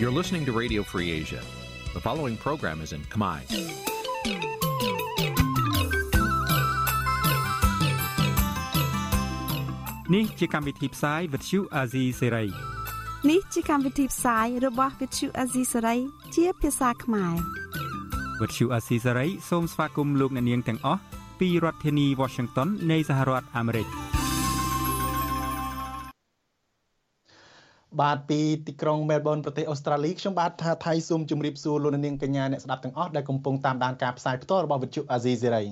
You're listening to Radio Free Asia. The following program is in Khmer. នេះជាកម្មវិធីផ្សាយ Vuthu Azizi Serai នេះជាកម្មវិធីផ្សាយរបស់ Vuthu Azizi Serai ជាភាសាខ្មែរ Vuthu Azizi Serai សូមស្វាគមន៍លោកអ្នកនាងទាំងអស់ពីរដ្ឋធានី Washington នៃសហរដ្ឋអាមេរិក បាទពីទីក្រុងមែលប៊នប្រទេសអូស្ត្រាលីខ្ញុំបាទថាថៃសូមជម្រាបសួរលោកនាងកញ្ញាអ្នកស្ដាប់ទាំងអស់ដែលកំពុងតាមដានការផ្សាយផ្ទាល់របស់វិទ្យុអាស៊ីសេរី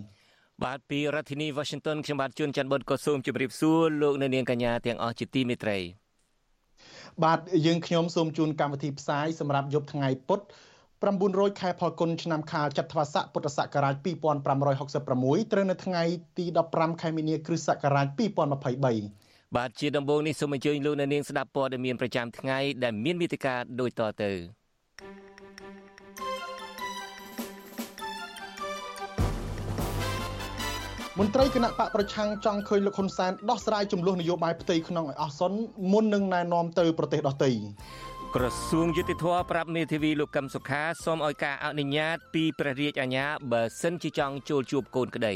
បាទពីរដ្ឋធានី Washington ខ្ញុំបាទជួនច័ន្ទបុតក៏សូមជម្រាបសួរលោកនាងកញ្ញាទាំងអស់ជាទីមេត្រីបាទយើងខ្ញុំសូមជូនកម្មវិធីផ្សាយសម្រាប់យប់ថ្ងៃពុធ900ខែផលគុណឆ្នាំខាលចត្វាស័កពុទ្ធសករាជ2566ត្រូវនៅថ្ងៃទី15ខែមីនាគ្រិស្តសករាជ2023 បាទជាដំបូងនេះសូមអញ្ជើញលោកអ្នកនាងស្ដាប់ព័ត៌មានប្រចាំថ្ងៃដែលមានមេតិការដូចតទៅមន្ត្រីគណៈបកប្រឆាំងចង់ឃើញលោកហ៊ុនសែនដោះស្រាយចំនួននយោបាយផ្ទៃក្នុងឲ្យអស់សុនមុននឹងណែនាំទៅប្រទេសដទៃក្រសួងយុតិធធប្រាប់មេធាវីលោកកឹមសុខាសូមឲ្យការអនុញ្ញាតពីព្រះរាជអាជ្ញាបើសិនជាចង់ចូលជួបកូនក្តី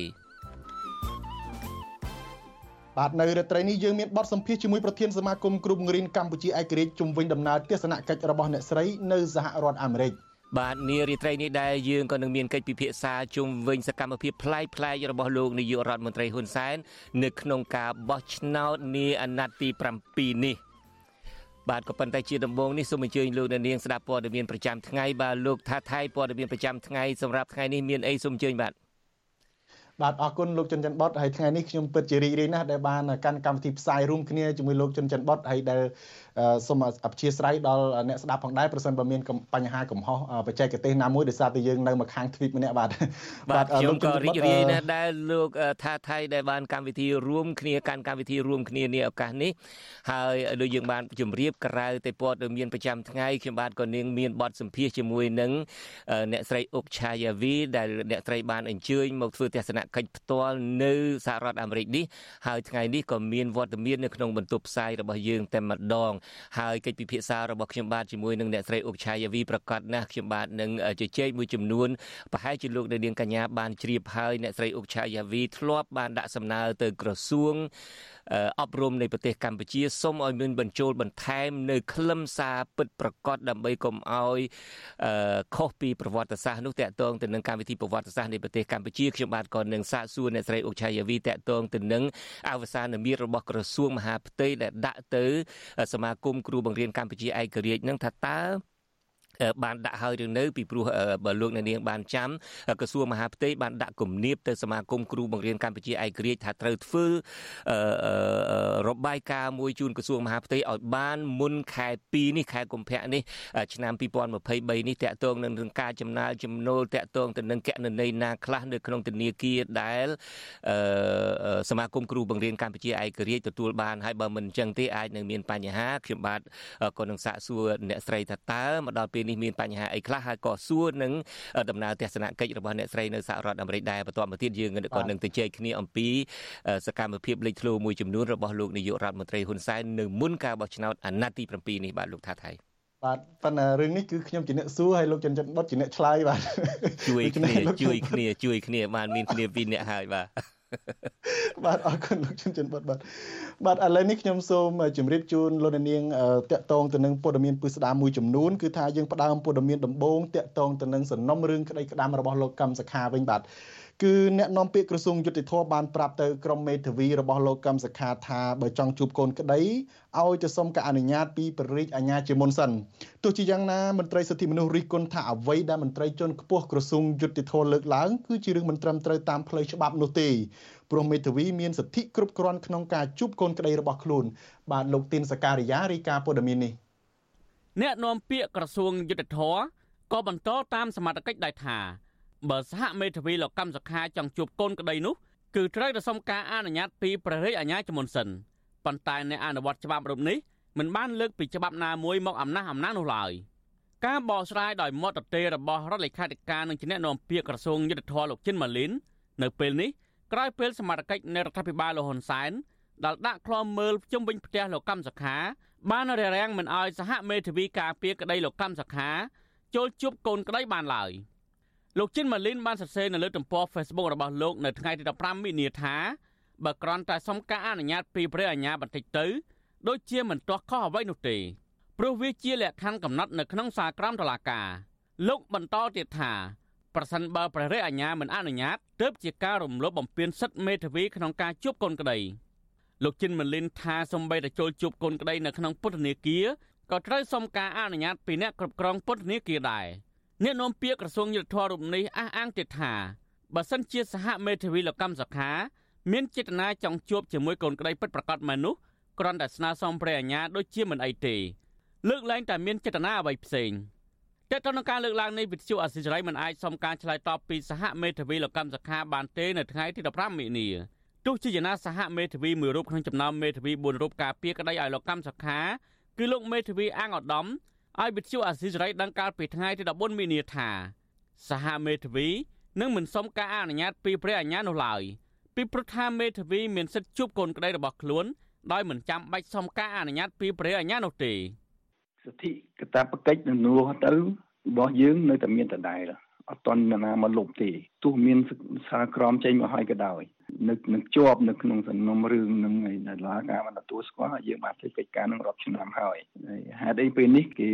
បាទនៅរាត្រីនេះយើងមានបទសម្ភាសជាមួយប្រធានសមាគមគ្រូបង្រៀនកម្ពុជាឯករាជ្យជំវិញដំណើរទស្សនកិច្ចរបស់អ្នកស្រីនៅសហរដ្ឋអាមេរិកបាទនារីត្រីនេះដែរយើងក៏នឹងមានកិច្ចពិភាក្សាជុំវិញសកម្មភាពប្លែកប្លែករបស់លោកនាយករដ្ឋមន្ត្រីហ៊ុនសែននៅក្នុងការបោះឆ្នោតនាអាណត្តិទី7នេះបាទក៏ប៉ុន្តែជាដំបូងនេះសូមអញ្ជើញលោកអ្នកនាងស្ដាប់ព័ត៌មានប្រចាំថ្ងៃបាទលោកថាថៃព័ត៌មានប្រចាំថ្ងៃសម្រាប់ថ្ងៃនេះមានអីសូមអញ្ជើញបាទ បាទអរគុណលោកចិនច័ន្ទបតហើយថ្ងៃនេះខ្ញុំពិតជារីករាយណាស់ដែលបានកាន់កម្មវិធីផ្សាយរួមគ្នាជាមួយលោកចិនច័ន្ទបតហើយដែលសូមអព្យាស្រ័យដល់អ្នកស្ដាប់ផងដែរប្រសិនបើមានបញ្ហាកំហុសបច្ចេកទេសណាមួយដោយសារតែយើងនៅមកខាងទ្វីបម្នាក់បាទបាទខ្ញុំក៏រីករាយណាស់ដែលលោកថាថៃដែលបានកម្មវិធីរួមគ្នាកាន់កម្មវិធីរួមគ្នានាឱកាសនេះហើយដូចយើងបានជម្រាបក្រៅតែព័ត៌មានប្រចាំថ្ងៃខ្ញុំបាទក៏នាងមានបទសម្ភាសជាមួយនឹងអ្នកស្រីអុកឆាយាវីដែលអ្នកស្រីបានអញ្ជើញមកធ្វើទស្សនកិច្ចផ្ទាល់នៅសហរដ្ឋអាមេរិកនេះហើយថ្ងៃនេះក៏មានវត្តមាននៅក្នុងបន្ទប់ផ្សាយរបស់យើងតែម្ដងហើយកិច្ចពិភាក្សារបស់ខ្ញុំបាទជាមួយនឹងអ្នកស្រីអុកឆាយាវីប្រកាសណាស់ខ្ញុំបាទនឹងជជែកមួយចំនួនប្រហែលជាលោកនាងកញ្ញាបានជ្រាបហើយអ្នកស្រីអុកឆាយាវីធ្លាប់បានដាក់សំណើទៅក្រសួង អប់រំនៃប្រទេសកម្ពុជាសូមឲ្យមានបញ្ចូលបន្ថែមនៅខ្លឹមសារពិតប្រកបដើម្បីកុំឲ្យខុសពីប្រវត្តិសាស្ត្រនោះតកតងទៅនឹងកម្មវិធីប្រវត្តិសាស្ត្រនៃប្រទេសកម្ពុជាខ្ញុំបាទក៏នឹងសាកសួរអ្នកស្រីអុកឆាយាវីតកតងទៅនឹងអវសានមិត្តរបស់ក្រសួងមហាផ្ទៃដែលដាក់ទៅសមាគមគ្រូបង្រៀនកម្ពុជាឯករាជ្យនឹងថាតើ បានដាក់ហើយឬនៅពីព្រោះបើលោកអ្នកនាងបានចាំក្រសួងមហាផ្ទៃបានដាក់គំនាបទៅសមាគមគ្រូបង្រៀនកម្ពុជាឯករាជ្យថាត្រូវធ្វើរបាយការណ៍មួយជូនក្រសួងមហាផ្ទៃឲ្យបានមុនខែ2នេះខែកុម្ភៈនេះឆ្នាំ2023នេះតកតងនឹងការចំណាយចំណូលតកតងទៅនឹងកណន័យណាខ្លះនៅក្នុងធនាគារដែលសមាគមគ្រូបង្រៀនកម្ពុជាឯករាជ្យទទួលបានហើយបើមិនអញ្ចឹងទេអាចនឹងមានបញ្ហាខ្ញុំបាទក៏នឹងសាកសួរអ្នកស្រីថាតើមកដល់ពេលនេះមានបញ្ហាអីខ្លះហើយក៏សួរនឹងដំណើរទស្សនកិច្ចរបស់អ្នកស្រីនៅសហរដ្ឋអាមេរិកដែរបន្តមកទៀតយើងក៏នឹងទៅជែកគ្នាអំពីសកម្មភាពលេចធ្លោមួយចំនួនរបស់លោកនាយករដ្ឋមន្ត្រីហ៊ុនសែននៅមុនការបោះឆ្នោតអាណត្តិទី7នេះបាទលោកថាថៃបាទប៉ុន្តែរឿងនេះគឺខ្ញុំជាអ្នកសួរហើយលោកចិនចិនបុតជាអ្នកឆ្លើយបាទជួយគ្នាជួយគ្នាជួយគ្នាបានមានគ្នាពីរអ្នកហើយបាទ បាទអរគុណលោកជំចិនបុតបាទបាទឥឡូវនេះខ្ញុំសូមជម្រាបជូនលោកនាងតកតងទៅនឹងព័ត៌មានពិស្ដារមួយចំនួនគឺថាយើងផ្ដើមព័ត៌មានដំបូងតកតងទៅនឹងសំណុំរឿងក្តីក្តាមរបស់លោកកឹមសខាវិញបាទ គឺអ្នកនាំពាក្យក្រសួងយុតិធធបានប្រាប់ទៅក្រុមមេធាវីរបស់លោកកឹមសុខាថាបើចង់ជួបកូនក្តីឲ្យទៅសុំការអនុញ្ញាតពីព្រះរាជអាជ្ញាជាមុនសិនទោះជាយ៉ាងណាមន្ត្រីសិទ្ធិមនុស្សរិះគន់ថាអ្វីដែលមន្ត្រីជាន់ខ្ពស់ក្រសួងយុតិធធលើកឡើងគឺជារឿងមិនត្រឹមត្រូវតាមផ្លូវច្បាប់នោះទេព្រោះមេធាវីមានសិទ្ធិគ្រប់គ្រាន់ក្នុងការជួបកូនក្តីរបស់ខ្លួនបាទលោកទីនសការីយ៉ារីកាព័ត៌មាននេះអ្នកនាំពាក្យក្រសួងយុតិធធក៏បន្តតាមសមត្ថកិច្ចដែរថា បើសហមេធាវីលោកកម្មសខាចង់ជួបកូនក្តីនោះគឺត្រូវតែសុំការអនុញ្ញាតពីព្រះរាជអាជ្ញាជាមុនសិនប៉ុន្តែអ្នកអនុវត្តច្បាប់រូបនេះមិនបានលើកពីច្បាប់ណាមួយមកអំណះអំណាងនោះឡើយការបកស្រាយដោយមតតេរបស់រដ្ឋលេខាធិការនឹងជាអ្នកនាំពាក្យក្រសួងយុទ្ធភ័ពលោកជិនម៉ាលីននៅពេលនេះក្រោយពេលសមាជិកនៃរដ្ឋាភិបាលលហ៊ុនសែនដែលដាក់ខ្លមមើលជុំវិញផ្ទះលោកកម្មសខា បានរារាំងមិនឲ្យសហមេធាវីការពារក្តីលោកកម្មសខាចូលជួបកូនក្តីបានឡើយ លោកជិនម៉ាលីនបានសរសេរនៅលើទំព័រ Facebook របស់លោកនៅថ្ងៃទី15មីនាថាបើគ្រាន់តែសុំការអនុញ្ញាតពីព្រះអាជ្ញាបន្តិចទៅដូចជាមិនទាស់ខុសអ្វីនោះទេព្រោះវាជាលក្ខខណ្ឌកំណត់នៅក្នុងសារក្រមតុលាការលោកបន្តទៀតថាប្រសិនបើព្រះរាជអាជ្ញាមិនអនុញ្ញាតទើបជាការរំលោភបំពានសិទ្ធិមេធាវីក្នុងការជួបកូនក្តីលោកជិនម៉ាលីនថាសំបីតែចូលជួបកូនក្តីនៅក្នុងពុទ្ធនាគារក៏ត្រូវសុំការអនុញ្ញាតពីអ្នកគ្រប់គ្រងពុទ្ធនាគារដែរ អ្នកនាំពាក្យក្រសួងយុទ្ធភ័ពរូបនេះអះអាងទៀតថាបើសិនជាសហមេធាវីលោកកម្មសខា មានចេតនាចង់ជួបជាមួយកូនក្តីពិតប្រាកដមែននោះគ្រាន់តែស្នើសុំព្រះអាជ្ញាដូចជាមិនអីទេលើកឡើងតែមានចេតនាអ្វីផ្សេងតើតើនឹងការលើកឡើងនេះវិទ្យុអសិរ័យមិនអាចសុំការឆ្លើយតបពីសហមេធាវីលោកកម្មសខាបានទេនៅថ្ងៃទី15មិនិនាទោះជាយ៉ាងណាសហមេធាវីមួយរូបក្នុងចំណោមមេធាវី4រូបការពារក្តីឲ្យលោកកម្មសខាគឺលោកមេធាវីអាងឧត្តម ឲ្យវិទ្យុអសិរ័យដឹងកាលពីថ្ងៃទី14មិនិនាថាសហមេធាវីនឹងមិនសុំការអនុញ្ញាតពីព្រះអាជ្ញានោះឡើយពីព្រោះថាមេធាវីមានសិទ្ធិជួបកូនក្តីរបស់ខ្លួនដោយមិនចាំបាច់សុំការអនុញ្ញាតពីព្រះអាជ្ញានោះទេសិទ្ធិកតាបកិច្ចនឹងនួទៅរបស់យើងនៅតែមានដដែលអត់តន់ណាមកលុបទេទោះមានសារក្រមចេញមកហើយក៏ដោយ នៅនឹងជាប់នៅក្នុងសំណុំរឿងនឹងឯដែលឡាការបានទទួលស្គាល់យើងបានធ្វើកិច្ចការនឹងរាប់ឆ្នាំហើយហេតុអីពេលនេះគេ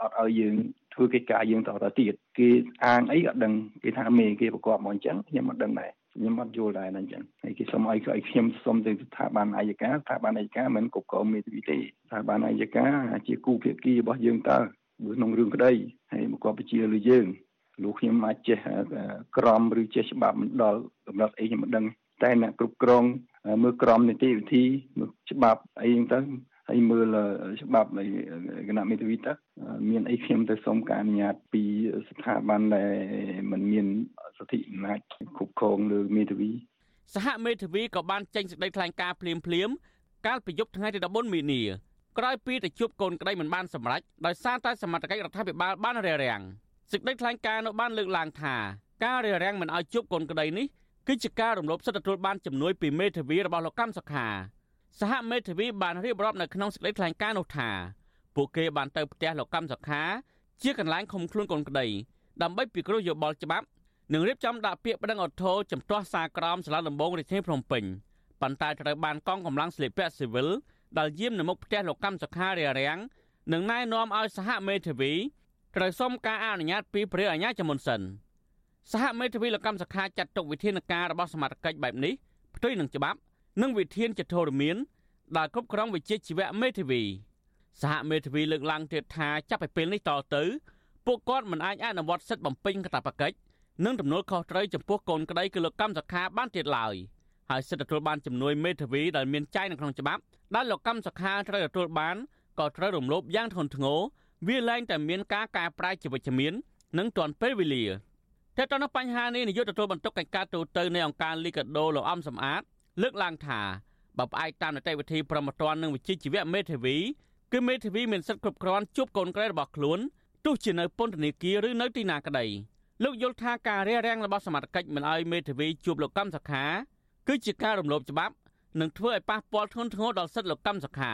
អត់ឲ្យយើងធ្វើកិច្ចការយើងតទៅទៀតគេអាងអីអត់ដឹងគេថាមេគេប្រកបមកអញ្ចឹងខ្ញុំអត់ដឹងដែរខ្ញុំអត់យល់ដែរអញ្ចឹងហើយគេសុំឲ្យឲ្យខ្ញុំសុំទៅស្ថាប័នអាយកាស្ថាប័នអាយកាមិនគ្រប់គ្រងមេធាវីទេស្ថាប័នអាយកាជាគូភាគីរបស់យើងតើក្នុងរឿងក្តីហើយមកគាត់បញ្ជាលើយើងលោកខ្ញុំអាចចេះក្រមឬចេះច្បាប់មិនដល់កម្រិតអីខ្ញុំមិនដឹង តែអ្នកគ្រប់គ្រងមើលក្រមនីតិវិធីមើលច្បាប់អីហ្នឹងទៅហើយមើលច្បាប់នៃគណៈមេធាវីតើមានអីខ្ញុំទៅសុំការអនុញ្ញាតពីស្ថាប័នដែលមិនមានសិទ្ធិអំណាចគ្រប់គ្រងលើមេធាវីសហមេធាវីក៏បានចេញសេចក្តីថ្លែងការណ៍ភ្លាមភ្លាមកាលពីយប់ថ្ងៃទី14មីនាក្រោយពីទៅជួបកូនក្តីមិនបានសម្រេចដោយសារតែសមត្ថកិច្ចរដ្ឋាភិបាលបានរារាំងសេចក្តីថ្លែងការណ៍នោះបានលើកឡើងថាការរារាំងមិនឲ្យជួបកូនក្តីនេះ គឺជាការរំលោភសិទ្ធិទទួលបានជំនួយពីមេធាវីរបស់លោកកម្មសខាសហមេធាវីបានរៀបរាប់នៅក្នុងសេចក្តីថ្លែងការណ៍នោះថាពួកគេបានទៅផ្ទះលោកកម្មសខា ជាកន្លែងឃុំខ្លួនកូនក្តីដើម្បីពិគ្រោះយោបល់ច្បាប់និងរៀបចំដាក់ពាក្យប្តឹងអធិជំទាស់សារក្រមសាលាដំបងរាជធានីភ្នំពេញប៉ុន្តែត្រូវបានកងកម្លាំងស្លៀកពាក់ស៊ីវិលដែលយាមនៅមុខផ្ទះលោកកម្មសខារារាំងនិងណែនាំឲ្យសហមេធាវីត្រូវសុំការអនុញ្ញាតពីព្រះអាជ្ញាជាមុនសិន សហមេធាវីលោកកម្មសខាចាត់ទុកវិធានការរបស់សមាជិកបែបនេះផ្ទុយនឹងច្បាប់ និងវិធានចធរមានដែលគ្រប់គ្រងវិជាជីវៈមេធាវីសហមេធាវីលើកឡើងទៀតថាចាប់ពីពេលនេះតទៅពួកគាត់មិនអាចអនុវត្តសិទ្ធិបំពេញកាតព្វកិច្ចនិងទំនួលខុសត្រូវចំពោះកូនក្តីគឺលោកកម្មសខាបានទៀតឡើយហើយសិទ្ធិទទួលបានជំនួយមេធាវីដែលមានចែងនៅក្នុងច្បាប់ដែលលោកកម្មសខាត្រូវទទួលបានក៏ត្រូវរំលោភយ៉ាងធ្ងន់ធ្ងរវាឡើងតែមានការកែប្រែជាវិជ្ជមាន និងទាន់ពេលវេលា តែទៅនឹងបញ្ហានេះនាយកទទួលបន្ទុកកិច្ចការទូតនៃអង្គការលីកាដូលោកអំសំអាត លើកឡើងថាបើផ្អែកតាមនីតិវិធីប្រមត្តននិងវិជ្ជាជីវៈមេធាវីគឺមេធាវីមានសិទ្ធិគ្រប់គ្រាន់ជួបកូនក្រីរបស់ខ្លួនទោះជានៅពន្ធនាគារឬនៅទីណាក្តីលោកយល់ថាការរារាំងរបស់សមាជិកមិនឲ្យមេធាវីជួបលោកកម្មសខា គឺជាការរំលោភច្បាប់និងធ្វើឲ្យប៉ះពាល់ធ្ងន់ធ្ងរដល់សិទ្ធិលោកកម្មសខា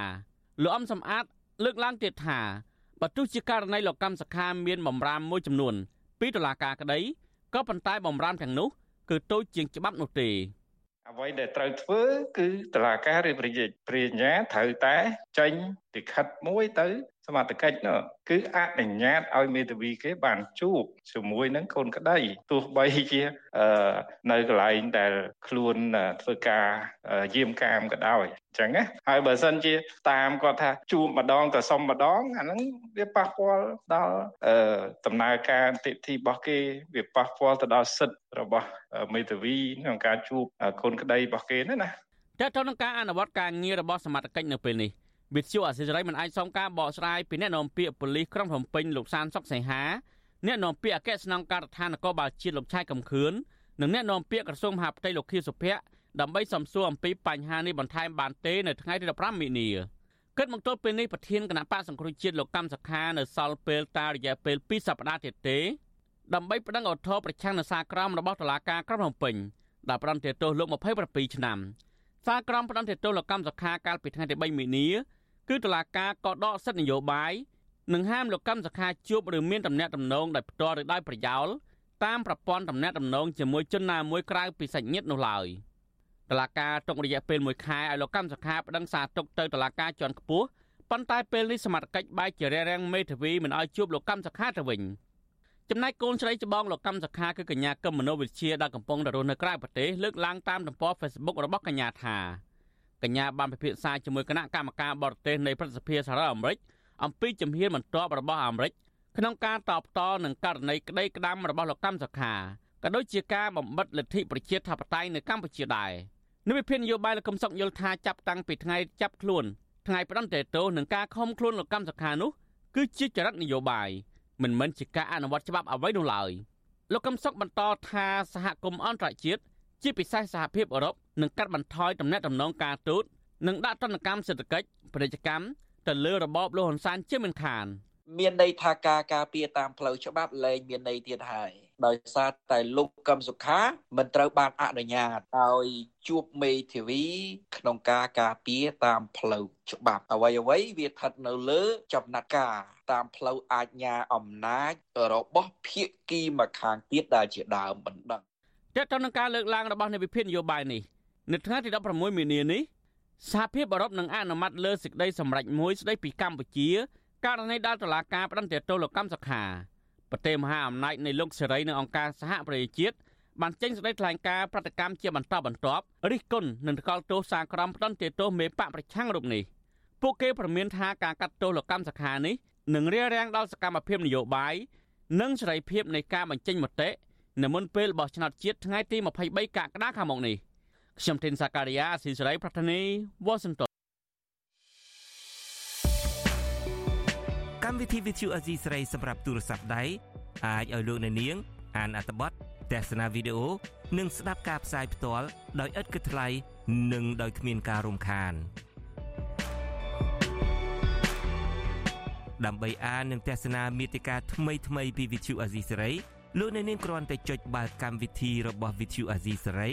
លោកអំសំអាត លើកឡើងទៀតថាបើទោះជាករណីលោកកម្មសខាមានបំរាមមួយចំនួនពីតុលាការក្តី ក៏ប៉ុន្តែបំរាមទាំងនោះគឺតូចជាងច្បាប់នោះទេអ្វីដែលត្រូវធ្វើគឺតឡាការឬប្រញ្ញាប្រញ្ញាត្រូវតែចេញលិខិតមួយទៅ សមត្ថកិច្ចនោះគឺអនុញ្ញាតឲ្យមេធាវីគេបានជួបជាមួយនឹងកូនក្តីទោះបីជានៅកន្លែងដែលខ្លួនធ្វើការយាមកាមក៏ដោយអញ្ចឹងណាហើយបើសិនជាតាមគាត់ថាជួបម្ដងទៅសុំម្ដងអាហ្នឹងវាប៉ះពាល់ដល់ដំណើរការតិធីរបស់គេវាប៉ះពាល់ទៅដល់សិទ្ធិរបស់មេធាវីក្នុងការជួបកូនក្តីរបស់គេណាណាតើតើនឹងការអនុវត្តការងាររបស់សមាជិកនៅពេលនេះ វិទ្យុអសិរ័យមិនអាចសុំការបកស្រាយពីអ្នកនាំពាក្យប៉ូលីសក្រុងភ្នំពេញលោកសានសុកសីហាអ្នកនាំពាក្យអគ្គស្នងការដ្ឋាននគរបាលជាតិលោកឆៃកំខឿននិងអ្នកនាំពាក្យក្រសួងមហាផ្ទៃលោកខៀវសុភ័ក្រដើម្បីសំសួរអំពីបញ្ហានេះបន្ថែមបានទេនៅថ្ងៃទី15មិនិនាគិតមកទល់ពេលនេះប្រធានគណៈបកសង្គ្រោះជាតិលោកកម្មសខានៅសល់ពេលតារយៈពេល2សប្តាហ៍ទៀតទេដើម្បីប្តឹងឧទ្ធរប្រឆាំងនឹងសារក្រមរបស់តុលាការក្រុងភ្នំពេញដែលផ្តន្ទាទោសលោក27ឆ្នាំសារក្រមផ្ដន្ទាទោសលោកកម្មសខាកាលពីថ្ងៃទី3មីនា គឺតុលាការក៏ដកសិទ្ធិនយោបាយនិងហាមលោកកម្មសខាជួបឬមានតំណែងតំណងដោយផ្ទាល់ឬដោយប្រយោលតាមប្រព័ន្ធតំណែងតំណងជាមួយជនណាមួយក្រៅពីសាច់ញាតិនោះឡើយតឡាការទុករយៈពេល1ខែឲ្យលោកកម្មសខាប្តឹងសារទុកទៅតឡាការជាន់ខ្ពស់ប៉ុន្តែពេលនេះសមត្ថកិច្ចបែកជារារាំងមេធាវីមិនឲ្យជួបលោកកម្មសខាទៅវិញចំណែកកូនស្រីច្បងលោកកម្មសខាគឺកញ្ញាកឹមមនោវិជ្ជាដែលកំពុងរស់នៅក្រៅប្រទេសលើកឡើងតាមទំព័រ Facebook របស់កញ្ញាថា កញ្ញាបានពិភាក្សាជាមួយគណៈកម្មការបរទេសនៃប្រសិទ្ធិសហរដ្ឋអាមេរិកអំពីជំហានបន្ទាប់របស់អាមេរិកក្នុងការតបតនឹងករណីក្តីក្តាំរបស់លោកកម្មសខាក៏ដូចជាការបំបិតលទ្ធិប្រជាធិបតេយ្យនៅកម្ពុជាដែរនិវិភាននយោបាយលោកកឹមសុខយល់ថាចាប់តាំងពីថ្ងៃចាប់ខ្លួនថ្ងៃផ្ដន្ទាទោសនឹងការខំខ្លួនលោកកម្មសខានោះគឺជាចរិតនយោបាយមិនមែនជាការអនុវត្តច្បាប់អ្វីនោះឡើយលោកកឹមសុខបន្តថាសហគមន៍អន្តរជាតិជាពិសេសសហភាពអឺរ៉ុប នឹងកាត់បន្ថយទំនាក់ទំនងការទូតនិងដាក់ទណ្ឌកម្មសេដ្ឋកិច្ចពាណិជ្ជកម្មទៅលើរបបលោកហ៊ុនសែនជាមិនខានមានន័យថាការការពារតាមផ្លូវច្បាប់លែងមានន័យទៀតហើយដោយសារតែលោកកឹមសុខាមិនត្រូវបានអនុញ្ញាតឲ្យជួបមេធាវីក្នុងការការពារតាមផ្លូវច្បាប់អ្វីអ្វីវាស្ថិតនៅលើចំណាត់ការតាមផ្លូវអាជ្ញាអំណាចរបស់ភាគីម្ខាងទៀតដែលជាដើមបណ្ដឹងតើតើនឹងការលើកឡើងរបស់នៃវិភាននយោបាយនេះ នៅថ្ងៃទី16មីនានេះសហភាពអឺរ៉ុបនឹងអនុម័តលើសេចក្តីសម្រេចមួយស្តីពីកម្ពុជាករណីដល់តុលាការផ្តន្ទាទោសលោកកម្មសខាប្រទេសមហាអំណាចនៃលោកសេរីនៅអង្គការសហប្រជាជាតិបានចេញសេចក្តីថ្លែងការណ៍ប្រតិកម្មជាបន្តបន្ទាប់រិះគន់នឹងថ្កោលទោសសារក្រមផ្តន្ទាទោសមេបកប្រឆាំងរូបនេះពួកគេប្រមានថាការកាត់ទោសលោកកម្មសខានេះនឹងរារាំងដល់សកម្មភាពនយោបាយនិងសេរីភាពនៃការបញ្ចេញមតិនៅមុនពេលបោះឆ្នោតជាតិថ្ងៃទី23កក្កដាខាងមុខនេះ ខ្ញុំធីនសាការីយ៉ាស៊ីសេរីប្រធានីវ៉ាស៊ីនតោនកម្មវិធី Vithu Azizi ស្រីសម្រាប់ទូរស័ព្ទដៃអាចឲ្យលោកអ្នកនាង អានអត្ថបទទស្សនាវីដេអូនិងស្ដាប់ការផ្សាយផ្ទាល់ដោយឥតគិតថ្លៃនិងដោយគ្មានការរំខានដើម្បីអាននិងទស្សនាមេតិការថ្មីថ្មីពី Vithu Azizi ស្រីលោកអ្នកនាងគ្រាន់តែចុចបាល់កម្មវិធីរបស់ Vithu Azizi សេរី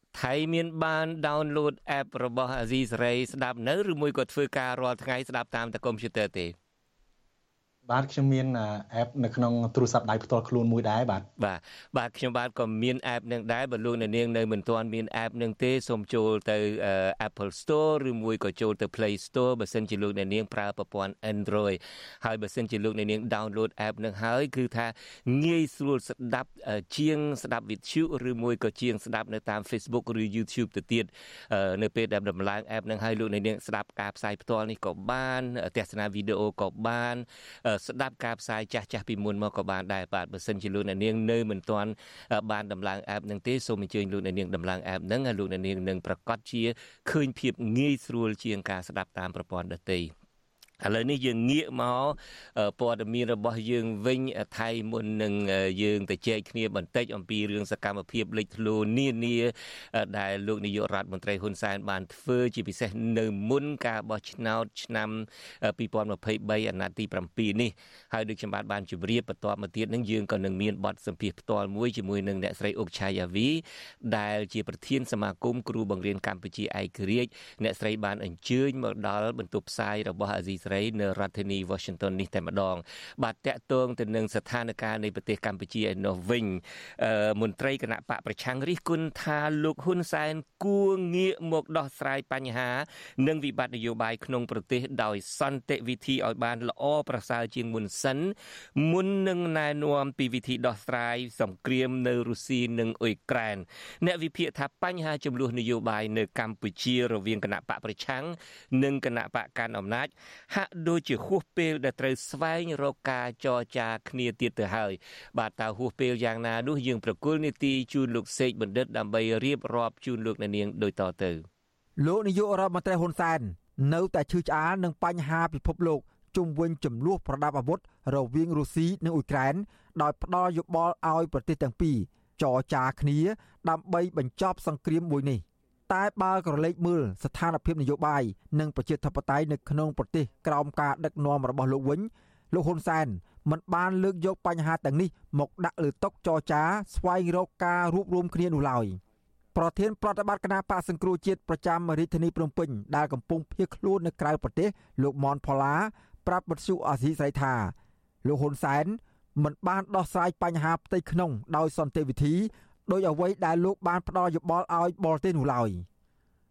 ថៃមានបាន download app របស់ Azizi Saray ស្ដាប់នៅឬមួយក៏ធ្វើការរាល់ថ្ងៃស្ដាប់តាមតែកុំព្យូទ័រទេ បាទខ្ញុំមាន app នៅក្នុងទូរស័ព្ទដៃផ្ទាល់ខ្លួនមួយដែរបាទបាទបាទខ្ញុំបាទក៏មាន app នឹងដែរបើលោកអ្នកនាងនៅមិនទាន់មាន app នឹងទេសូមចូលទៅ Apple Store ឬមួយក៏ចូលទៅ Play Store បើសិនជាលោកអ្នកនាងប្រើប្រព័ន្ធ Android ហើយបើសិនជាលោកអ្នកនាង download app នឹងហើយគឺថាងាយស្រួលស្ដាប់ជាងស្ដាប់វិទ្យុឬមួយក៏ជាងស្ដាប់នៅតាម Facebook ឬ YouTube ទៅទៀតនៅពេលដែលដំឡើង app នឹងហើយលោកអ្នកនាងស្ដាប់ការផ្សាយផ្ទាល់នេះក៏បានទស្សនាវីដេអូក៏បានស្ដាប់ការផ្សាយចាស់ចាស់ពីមុនមកក៏បានដែរបាទបើសិនជាលោកអ្នកនាងនៅមិនទាន់បានដំឡើង app នឹងទេសូមអញ្ជើញលោកអ្នកនាងដំឡើង app នឹងហើយលោកអ្នកនាងនឹងប្រកាសជាឃើញភាពងាយស្រួលជាងការស្ដាប់តាមប្រព័ន្ធដទៃ ឥឡូវនេះយើងងាកមកព័ត៌មានរបស់យើងវិញថៃមុននឹងយើងទៅជែកគ្នាបន្តិចអំពីរឿងសកម្មភាពលេចធ្លោនានាដែលលោកនាយករដ្ឋមន្ត្រីហ៊ុនសែនបានធ្វើជាពិសេសនៅមុនការបោះឆ្នោតឆ្នាំ2023អាណត្តិទី7នេះហើយដូចខ្ញុំបាទបានជម្រាបបន្ទាប់មកទៀតនឹងយើងក៏នឹងមានបទសម្ភាសផ្ទាល់មួយជាមួយនឹងអ្នកស្រីអុកឆាយាវីដែលជាប្រធានសមាគមគ្រូបង្រៀនកម្ពុជាឯករាជ្យអ្នកស្រីបានអញ្ជើញមកដល់បន្ទប់ផ្សាយរបស់អាស៊ីសេរីនៅរដ្ឋធានី Washington នេះតែម្ដង បាទតកតងទៅនឹងស្ថានភាពនៃប្រទេសកម្ពុជាឯនោះវិញមន្ត្រីគណៈបកប្រឆាំងរិះគន់ថាលោកហ៊ុនសែនគួរងាកមកដោះស្រាយបញ្ហា និងវិបត្តិនយោបាយក្នុងប្រទេសដោយសន្តិវិធីឲ្យបានល្អប្រសើរជាងមុនសិនមុននឹងណែនាំពីវិធីដោះស្រាយសង្គ្រាមនៅរុស្ស៊ីនិងអ៊ុយក្រែនអ្នកវិភាគថាបញ្ហាចំនួននយោបាយនៅកម្ពុជារវាងគណៈបកប្រឆាំងនិងគណៈបកកាន់អំណាចហាក់ដូចជាហួសពេលដែលត្រូវស្វែងរកការចរចាគ្នាទៀតទៅហើយ បាទតើហួសពេលយ៉ាងណានោះយើងប្រគល់នីតិជូនលោកសេកបណ្ឌិតដើម្បីរៀបរាប់ជូនលោកអ្នកនាងដូចតទៅលោកនាយករដ្ឋមន្ត្រីហ៊ុនសែននៅតែឈឺឆ្អាលនឹងបញ្ហាពិភពលោកជុំវិញចំនួនប្រដាប់អាវុធរវាងរុស្ស៊ីនិងអ៊ុយក្រែនដោយផ្ដល់យោបល់ឲ្យប្រទេសទាំងពីរចរចាគ្នា ដើម្បីបញ្ចប់សង្គ្រាមមួយនេះ តែបើក្រឡេកមើលស្ថានភាពនយោបាយនិងប្រជាធិបតេយ្យនៅក្នុងប្រទេសក្រោមការដឹកនាំរបស់លោកវិញលោកហ៊ុនសែនមិនបានលើកយកបញ្ហាទាំងនេះមកដាក់លើតុចរចាស្វែងរកការរួបរวมគ្នានោះឡើយប្រធានប្រតិបត្តិគណៈបកសង្គ្រោះជាតិប្រចាំរាជធានីភ្នំពេញដែលកំពុងភៀសខ្លួននៅក្រៅប្រទេសលោកមនផល្លាប្រាប់បទសុអាស៊ីស្រីថាលោកហ៊ុនសែនមិនបានដោះស្រាយបញ្ហាផ្ទៃក្នុងដោយសន្តិវិធី ដោយអ្វីដែលលោកបានផ្ដល់យោបល់ឲ្យបរទេសនោះឡើយ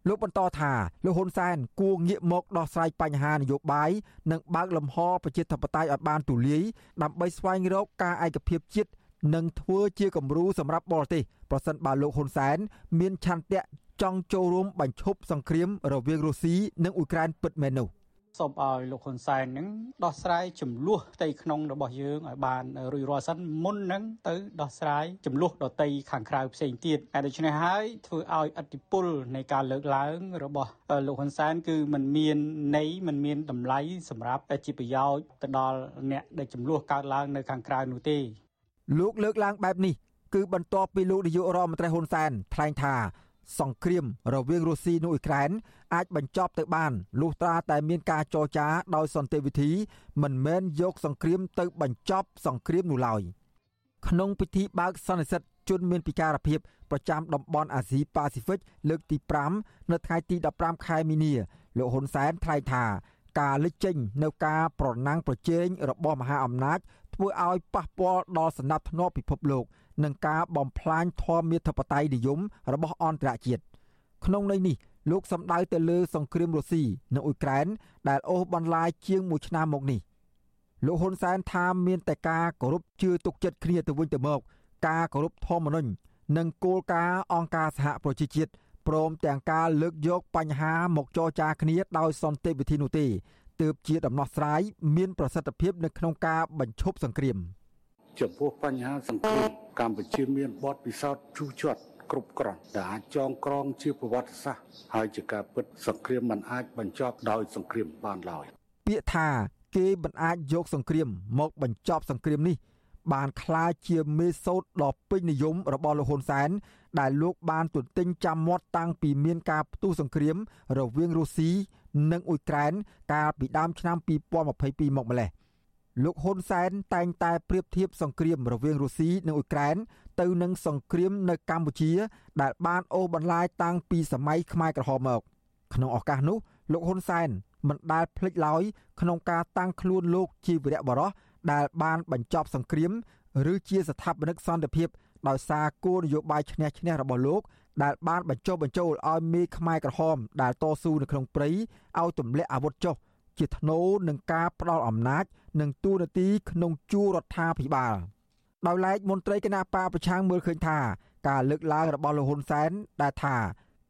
លោកបន្តថាលោកហ៊ុនសែនគួរងាកមកដោះស្រាយបញ្ហានយោបាយនិងបើកលំហប្រជាធិបតេយ្យឲ្យបានទូលាយដើម្បីស្វែងរកការឯកភាពជាតិនិងធ្វើជាគំរូសម្រាប់បរទេសប្រសិនបើលោកហ៊ុនសែនមានឆន្ទៈចង់ចូលរួមបញ្ឈប់សង្គ្រាមរវាងរុស្ស៊ីនិងអ៊ុយក្រែនពិតមែននោះ សូមឲ្យលោកហ៊ុនសែននឹងដោះស្រាយចំនួនផ្ទៃក្នុងរបស់យើងឲ្យបានរួចរាល់សិនមុននឹងទៅដោះស្រាយចំនួនដតីខាងក្រៅផ្សេងទៀតហើយដូច្នេះហើយធ្វើឲ្យអតិពលនៃការលើកឡើងរបស់លោកហ៊ុនសែនគឺมันមានន័យมันមានតម្លៃសម្រាប់ជាប្រយោជន៍ទៅដល់អ្នកដែលចំនួនកើតឡើងនៅខាងក្រៅនោះទេលោកលើកឡើងបែបនេះគឺបន្ទាប់ពីលោកនាយករដ្ឋមន្ត្រីហ៊ុនសែនថ្លែងថា សង្គ្រាមរវាងរុស្ស៊ីនិងអ៊ុយក្រែនអាចបញ្ចប់ទៅបានលុះត្រាតែមានការចរចាដោយសន្តិវិធី មិនមែនយកសង្គ្រាមទៅបញ្ចប់សង្គ្រាមនោះឡើយក្នុងពិធីបើកសន្និសីទជនមានពិការភាពប្រចាំតំបន់អាស៊ីប៉ាស៊ីហ្វិកលើកទី5នៅថ្ងៃទី15ខែមីនាលោកហ៊ុនសែនថ្លែងថាការលេចចេញនៅការប្រណាំងប្រជែងរបស់មហាអំណាច ធ្វើឲ្យប៉ះពាល់ដល់សណ្ដាប់ធ្នាប់ពិភពលោកនិងការបំផ្លាញធម៌មាធិបតេយ្យនិយមរបស់អន្តរជាតិក្នុងន័យនេះលោកសម្ដៅទៅលើសង្គ្រាមរុស្ស៊ីនិងអ៊ុយក្រែនដែលអូសបន្លាយជាង1ឆ្នាំមកនេះលោកហ៊ុនសែនថាមានតែការគោរពជឿទុកចិត្តគ្នាទៅវិញទៅមកការគោរពធម្មនុញ្ញនិងគោលការណ៍អង្គការសហប្រជាជាតិព្រមទាំងការលើកយកបញ្ហាមកចរចាគ្នាដោយសន្តិវិធីនោះទេ ទើបជាដំណោះស្រាយមានប្រសិទ្ធភាពនៅក្នុងការបញ្ឈប់សង្គ្រាមចំពោះបញ្ហាសង្គ្រាមកម្ពុជាមានបទពិសោធន៍ជូរចត់គ្រប់គ្រាន់ដែលអាចចងក្រងជាប្រវត្តិសាស្ត្រហើយជាការពិតសង្គ្រាមមិនអាចបញ្ចប់ដោយសង្គ្រាមបានឡើយពាក្យថាគេមិនអាចយកសង្គ្រាមមកបញ្ចប់សង្គ្រាមនេះ បានក្លាយជាមេសោតដ៏ពេញនិយមរបស់លោកហ៊ុនសែនដែលលោកបានទន្ទិញចាំមាត់តាំងពីមានការផ្ទុះសង្គ្រាមរវាងរុស្ស៊ី និងអ៊ុយក្រែនកាលពីដើមឆ្នាំ2022មកម្លេះលោកហ៊ុនសែនតែងតែប្រៀបធៀបសង្គ្រាមរវាងរុស្ស៊ីនិងអ៊ុយក្រែនទៅនឹងសង្គ្រាមនៅកម្ពុជា ដែលបានអូសបន្លាយតាំងពីសម័យខ្មែរក្រហមមកក្នុងឱកាសនោះលោកហ៊ុនសែនមិនដែលភ្លេចឡើយក្នុងការតាំងខ្លួនលោកជាវីរៈបរោះដែលបានបញ្ចប់សង្គ្រាម ឬជាស្ថាបនិកសន្តិភាពដោយសារគោលនយោបាយឈ្នះឈ្នះរបស់លោក ដែលបានបញ្ចុះបញ្ចូលឲ្យមេខ្មែរក្រហមដែលតស៊ូនៅក្នុងព្រៃឲ្យទម្លាក់អាវុធចុះជាធ្នូនឹងការផ្ដាល់អំណាច និងទូនាទីក្នុងជួររដ្ឋាភិបាលដោយឡែកមន្ត្រីគណៈបកប្រឆាំងមើលឃើញថាការលើកឡើងរបស់លោកហ៊ុនសែនដែលថា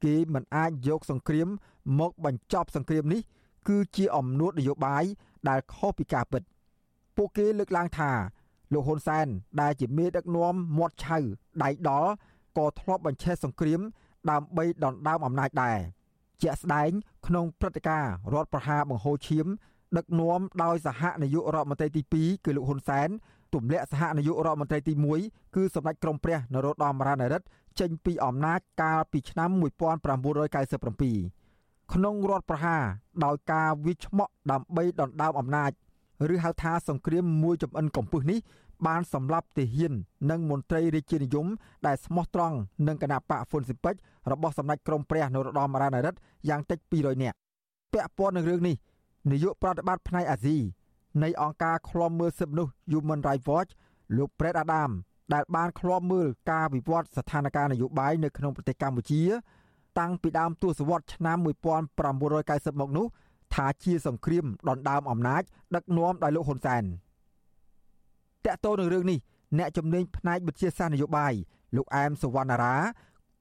គេមិនអាចយកសង្គ្រាមមកបញ្ចប់សង្គ្រាមនេះ គឺជាអំនួតនយោបាយដែលខុសពីការពិតពួកគេលើកឡើងថាលោកហ៊ុនសែនដែលជាមេដឹកនាំមាត់ឆៅដៃដល់ ក៏ធ្លាប់បញ្ឆេះសង្គ្រាម ដើម្បីដណ្ដើមអំណាចដែរជាក់ស្ដែងក្នុងព្រឹត្តិការណ៍រដ្ឋប្រហារបង្ហូរឈាម ដឹកនាំដោយសហនាយករដ្ឋមន្ត្រីទី2គឺលោកហ៊ុនសែនទម្លាក់សហនាយករដ្ឋមន្ត្រីទី1គឺសម្ដេចក្រមព្រះនរោត្តមរណរដ្ឋចេញពីអំណាចកាលពីឆ្នាំ1997ក្នុងរដ្ឋប្រហារដោយការវិឆ្មក់ដើម្បីដណ្ដើមអំណាច ឬហៅថាសង្គ្រាមមួយចំអិនកំពឹសនេះ បានសម្លាប់ទាហាន និងមន្ត្រីរាជានិយមដែលស្មោះត្រង់នឹងគណៈបកហ្វុនស៊ីពេចរបស់សម្ដេចក្រមព្រះនរោត្តមរណរដ្ឋយ៉ាងតិច200នាក់ពាក់ព័ន្ធនឹងរឿងនេះនាយកប្រតិបត្តិផ្នែកអាស៊ីនៃអង្គការឃ្លាំមើលសិទ្ធិមនុស្ស Human Rights Watch លោក Brett Adam ដែលបានឃ្លាំមើលការវិវត្តស្ថានភាពនយោបាយនៅក្នុងប្រទេសកម្ពុជា តាំងពីដើមទសវត្សរ៍ឆ្នាំ1990មកនោះថាជាសង្គ្រាមដណ្ដើមអំណាចដឹកនាំដោយលោកហ៊ុនសែន តកតទៅនឹងរឿងនេះអ្នកជំនាញផ្នែកវិទ្យាសាស្ត្រនយោបាយលោកអែមសវណ្ណារា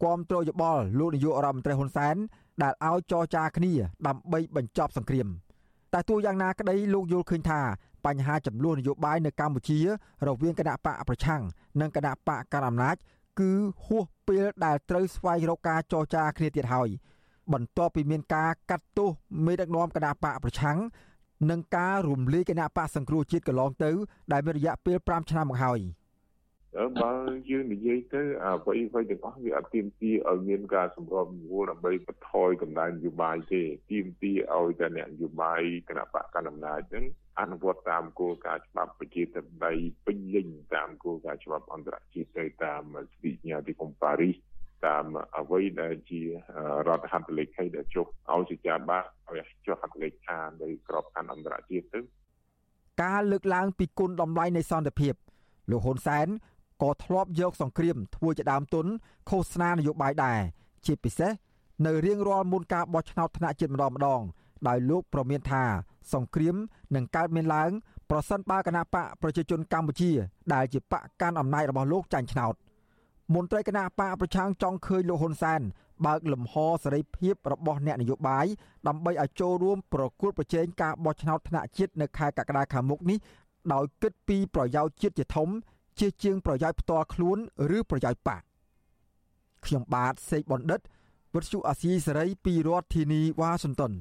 គាំទ្រយោបល់លោកនាយករដ្ឋមន្ត្រីហ៊ុនសែនដែលឲ្យចរចាគ្នាដើម្បីបញ្ចប់សង្គ្រាម។តែទោះយ៉ាងណាក្តីលោកយល់ឃើញថាបញ្ហាចំនួននយោបាយនៅកម្ពុជា រវាងគណៈបកប្រឆាំងនិងគណៈបកកណ្ដាលអំណាច គឺហួសពេលដែលត្រូវស្វែងរកការចរចាគ្នាទៀតហើយបន្ទាប់ពីមានការកាត់ទោសមេដឹកនាំគណៈបកប្រឆាំង និងការរំលាយគណៈបកសង្គ្រោះជាតិកន្លងទៅ ដែលមានរយៈពេល5ឆ្នាំមកហើយបើយើងនិយាយទៅអ្វីអ្វីទាំងអស់វាអត់ទៀមទីឲ្យមានការសម្របសម្រួលដើម្បីបន្ថយកម្ដៅនយោបាយទេទៀមទីឲ្យតែអ្នកនយោបាយគណៈបកកណ្ដាលអំណាចហ្នឹងអនុវត្តតាមគោលការណ៍ច្បាប់ប្រជាធិបតេយ្យពេញលេញតាមគោលការណ៍ច្បាប់អន្តរជាតិទៅតាមសន្ធិញ្ញាទីកុំប៉ារីស តាមអ្វីដែលជារដ្ឋហត្ថលេខីដែលចុះឲ្យសេចក្ដីបាឲ្យចុះហត្ថលេខានៃក្របខ័ណ្ឌអន្តរជាតិទៅការលើកឡើងពីគុណតម្លៃនៃសន្តិភាពលោកហ៊ុនសែនក៏ធ្លាប់យកសង្គ្រាមធ្វើជាដើមទុនឃោសនានយោបាយដែរជាពិសេសនៅរៀងរាល់មុនការបោះឆ្នោតថ្នាក់ជាតិម្ដងម្ដងដោយលោកប្រមានថាសង្គ្រាមនឹងកើតមានឡើង ប្រសិនបើគណៈបកប្រជាជនកម្ពុជា ដែលជាបកកាន់អំណាចរបស់លោកចាញ់ឆ្នោត មន្ត្រីគណៈបកប្រឆាំងចង់ឃើញលោកហ៊ុនសែនបើកលំហសេរីភាពរបស់អ្នកនយោបាយដើម្បីឲ្យចូលរួមប្រគល់ប្រជែងការបោះឆ្នោតថ្នាក់ជាតិនៅខែកក្កដាខាងមុខនេះដោយគិតពីប្រយោជន៍ជាតិជាធំ ជាជាងប្រយោជន៍ផ្ទាល់ខ្លួន ឬប្រយោជន៍បកខ្ញុំបាទសេកបណ្ឌិតវិទ្យុអាស៊ីសេរីពីរដ្ឋធានីវ៉ាស៊ីនតោន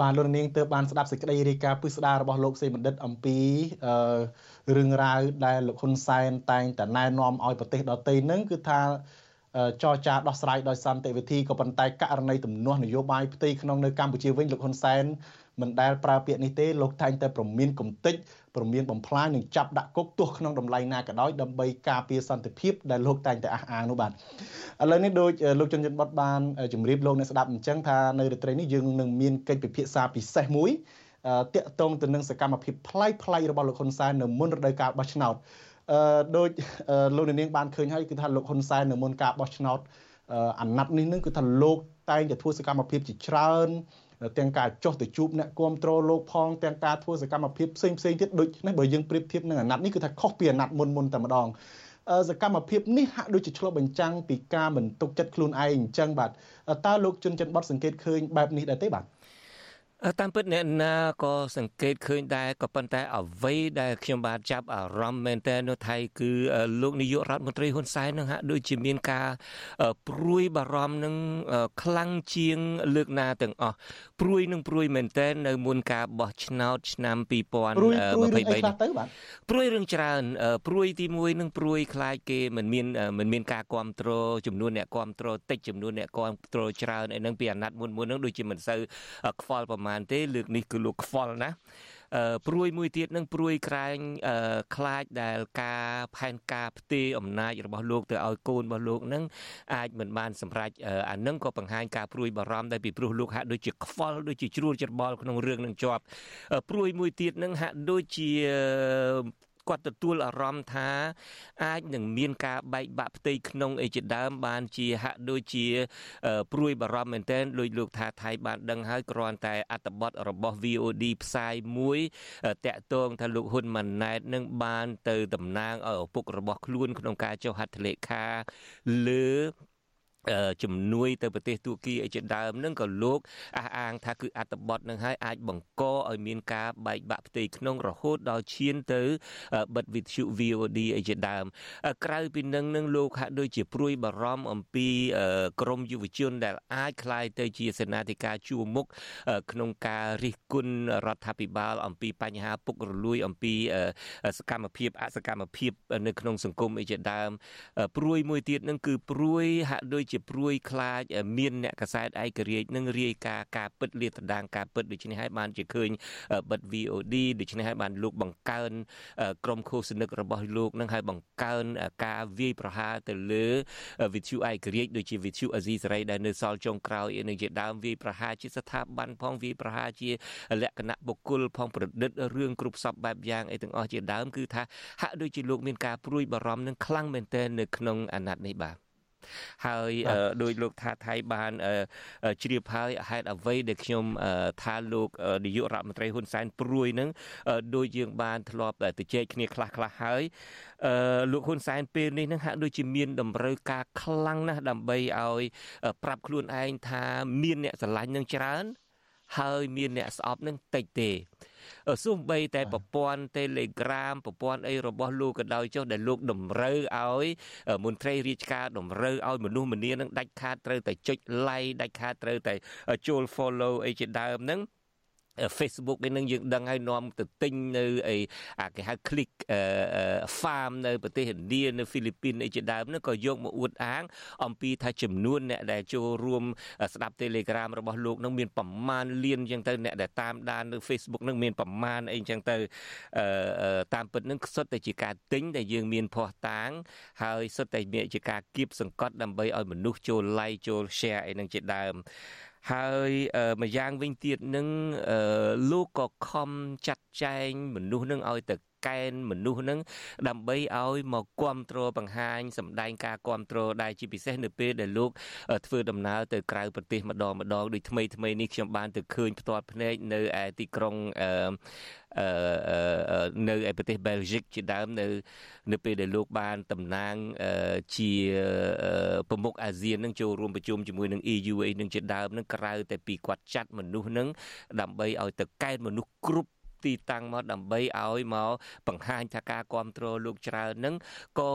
បាទលោកនាងទើបបានស្ដាប់សេចក្តីរាយការណ៍ពិស្ដាររបស់លោកសេបណ្ឌិតអំពីរឿងរ៉ាវដែលលោកហ៊ុនសែនតែងតែណែនាំឲ្យប្រទេសដទៃនឹងគឺថាចរចាដោះស្រាយដោយសន្តិវិធីក៏ប៉ុន្តែករណីទំនាស់នយោបាយផ្ទៃក្នុងនៅកម្ពុជាវិញលោកហ៊ុនសែន មិនដែលប្រើពាក្យនេះទេលោកតែងតែប្រមានគំតិចប្រមានបំផ្លាញនិងចាប់ដាក់គុកទោះក្នុងតម្លៃណាក៏ដោយដើម្បីការពារសន្តិភាពដែលលោកតែងតែអះអាងនោះបាទឥឡូវនេះដូចលោកជនជនបតបានជម្រាបលោកអ្នកស្ដាប់អញ្ចឹងថានៅរាត្រីនេះយើងនឹងមានកិច្ចពិភាក្សាពិសេសមួយតាក់ទងទៅនឹងសកម្មភាពប្លែកប្លែករបស់លោកហ៊ុនសែននៅមុនរដូវកាលបោះឆ្នោតអឺដូចលោកនាងបានឃើញហើយគឺថាលោកហ៊ុនសែននៅមុនការបោះឆ្នោតអាណត្តិនេះនឹងគឺថាលោកតែងតែធ្វើសកម្មភាពជាច្រើន ទាំងការចុះទៅជួបអ្នកគ្រប់គ្រងលោកផងទាំងការធ្វើសកម្មភាពផ្សេងផ្សេងទៀតដូចនេះបើយើងប្រៀបធៀបនឹងអាណត្តិនេះគឺថាខុសពីអាណត្តិមុនមុនតែម្ដងសកម្មភាពនេះហាក់ដូចជាឆ្លុះបញ្ចាំងពីការមិនទុកចិត្តខ្លួនឯងអញ្ចឹងបាទតើលោកជុនច័ន្ទបតសង្កេតឃើញបែបនេះដែរទេបាទ តាមពិតអ្នកណាក៏សង្កេតឃើញដែរក៏ប៉ុន្តែអ្វីដែលខ្ញុំបានចាប់អារម្មណ៍មែនតើនៅថៃគឺលោកនាយករដ្ឋមន្ត្រីហ៊ុនសែននឹងហាក់ដូចជាមានការព្រួយបារម្ភនឹងខ្លាំងជាងលើកណាទាំងអស់ព្រួយនឹងព្រួយមែនតើនៅមុនការបោះឆ្នោតឆ្នាំ2023ព្រួយរឿងច្រើនព្រួយទី1នឹងព្រួយខ្លាចគេមិនមានមិនមានការគ្រប់គ្រងចំនួនអ្នកគ្រប់គ្រងតិចចំនួនអ្នកគ្រប់គ្រងច្រើនអីហ្នឹងពីអាណត្តិមុនមុនហ្នឹងដូចជាមិនសូវខ្វល់ប្រមាណទេលើកនេះគឺលោកខ្វល់ណាព្រួយមួយទៀតនឹងព្រួយក្រែងខ្លាចដែលការផែនការផ្ទេរអំណាចរបស់លោកទៅឲ្យកូនរបស់លោកនឹងអាចមិនបានសម្រេចអានឹងក៏បង្ហាញការព្រួយបារម្ភដែរពីព្រោះលោកហាក់ដូចជាខ្វល់ដូចជាជ្រួលច្របល់ក្នុងរឿងនឹងជាប់ព្រួយមួយទៀតនឹងហាក់ដូចជា គាត់ទទួលអារម្មណ៍ថាអាចនឹងមានការបែកបាក់ផ្ទៃក្នុងអីជាដើមបានជាហាក់ដូចជាព្រួយបារម្ភមែនទែនដោយលោកថាថៃបានដឹងហើយគ្រាន់តែអត្តបទរបស់ VOD ផ្សាយមួយតាក់ទងថាលោកហ៊ុនម៉ាណែតនឹងបានទៅតំណាងឲ្យឪពុករបស់ខ្លួនក្នុងការចុះហត្ថលេខាលើ ជំនួយទៅប្រទេសទួរគីអីជាដើមនឹងក៏លោកអះអាងថាគឺអត្តបទនឹងហើយអាចបង្កឲ្យមានការបែកបាក់ផ្ទៃក្នុងរហូតដល់ឈានទៅបិទវិទ្យុ VOD អីជាដើមក្រៅពីនឹងនឹងលោកហាក់ដូចជាព្រួយបារម្ភអំពីក្រមយុវជនដែលអាចคล้ายទៅជាសេនាធិការជួរមុខក្នុងការរិះគន់រដ្ឋាភិបាលអំពីបញ្ហាពុករលួយអំពីសកម្មភាពអសកម្មភាពនៅក្នុងសង្គមអីជាដើមព្រួយមួយទៀតនឹងគឺព្រួយហាក់ដូច ជាព្រួយខ្លាចមានអ្នកកសែតឯករាជ្យនឹងរាយការណ៍ការពិតលាតត្រដាងការពិតដូច្នេះហើយបានជាឃើញបិទ VOD ដូច្នេះហើយបានលោកបង្កើនក្រុមឃោសនិករបស់លោកនឹងហើយបង្កើនការវាយប្រហារទៅលើវិទ្យុឯករាជ្យដូចជាវិទ្យុអាស៊ីសេរីដែលនៅសល់ចុងក្រោយនឹងជាដើមវាយប្រហារជាស្ថាប័នផងវាយប្រហារជាលក្ខណៈបុគ្គលផងប្រឌិតរឿងគ្រប់សពបែបយ៉ាងអីទាំងអស់ជាដើមគឺថាហាក់ដូចជាលោកមានការព្រួយបារម្ភនឹងខ្លាំងមែនទែននៅក្នុងអាណត្តិនេះបាទ ហើយដោយលោកថាថៃបានជ្រាបហើយហេតុអ្វីដែលខ្ញុំថាលោកនាយករដ្ឋមន្ត្រីហ៊ុនសែនព្រួយនឹងដោយយើងបានធ្លាប់ទៅជែកគ្នាខ្លះខ្លះហើយលោកហ៊ុនសែនពេលនេះនឹងហាក់ដូចជាមានតម្រូវការខ្លាំងណាស់ដើម្បីឲ្យ ប្រាប់ខ្លួនឯងថាមានអ្នកស្រឡាញ់នឹងច្រើន ហើយមានអ្នកស្អប់នឹងតិចទេ សូម្បីតែប្រព័ន្ធ Telegram ប្រព័ន្ធអីរបស់លោកក៏ដោយចុះដែលលោកតម្រូវឲ្យមន្ត្រីរាជការតម្រូវឲ្យមនុស្សម្នានឹងដាច់ខាតត្រូវតែចុច like ដាច់ខាតត្រូវតែចូល follow អីជាដើមហ្នឹង Facebook ឯនឹងយើងដឹងហើយនាំទៅទិញនៅអីអាគេហៅ click farm នៅប្រទេសឥណ្ឌានៅហ្វីលីពីនអីជាដើមនោះក៏យកមកអួតអាង អំពីថាចំនួនអ្នកដែលចូលរួមស្ដាប់ Telegram របស់លោកនឹងមានប្រមាណលានអញ្ចឹងទៅអ្នកដែលតាមដាននៅ Facebook នឹងមានប្រមាណអីអញ្ចឹងទៅតាមពិតនឹងសុទ្ធតែជាការទិញដែលយើងមានភ័ស្តុតាង ហើយសុទ្ធតែមានជាការគៀបសង្កត់ដើម្បីឲ្យមនុស្សចូល like ចូល share អីនឹងជាដើម ហើយម្យ៉ាងវិញទៀតនឹងលោកក៏ខំចាត់ចែងមនុស្សនឹងឲ្យទៅ កែនមនុស្សនឹងដើម្បីឲ្យមកគ្រប់គ្រងបង្ហាញសម្ដែងការគ្រប់គ្រងដែលជាពិសេសនៅពេលដែលលោកធ្វើដំណើរទៅក្រៅប្រទេសម្ដងម្ដងដូចថ្មីថ្មីនេះខ្ញុំបានទៅឃើញផ្ទាល់ភ្នែកនៅឯទីក្រុងអឺនៅឯប្រទេសបែលហ្សិកជាដើមនៅនៅពេលដែលលោកបានតំណាងជាប្រមុខអាស៊ាននឹងចូលរួមប្រជុំជាមួយនឹង EU អីនឹងជាដើមនឹងក្រៅតែពីគាត់ចាត់មនុស្សនឹងដើម្បីឲ្យទៅកែមនុស្សគ្រប់ ទីតាំងមកដើម្បីឲ្យមកបង្ហាញថាការគ្រប់គ្រងលោកច្រើននឹងក៏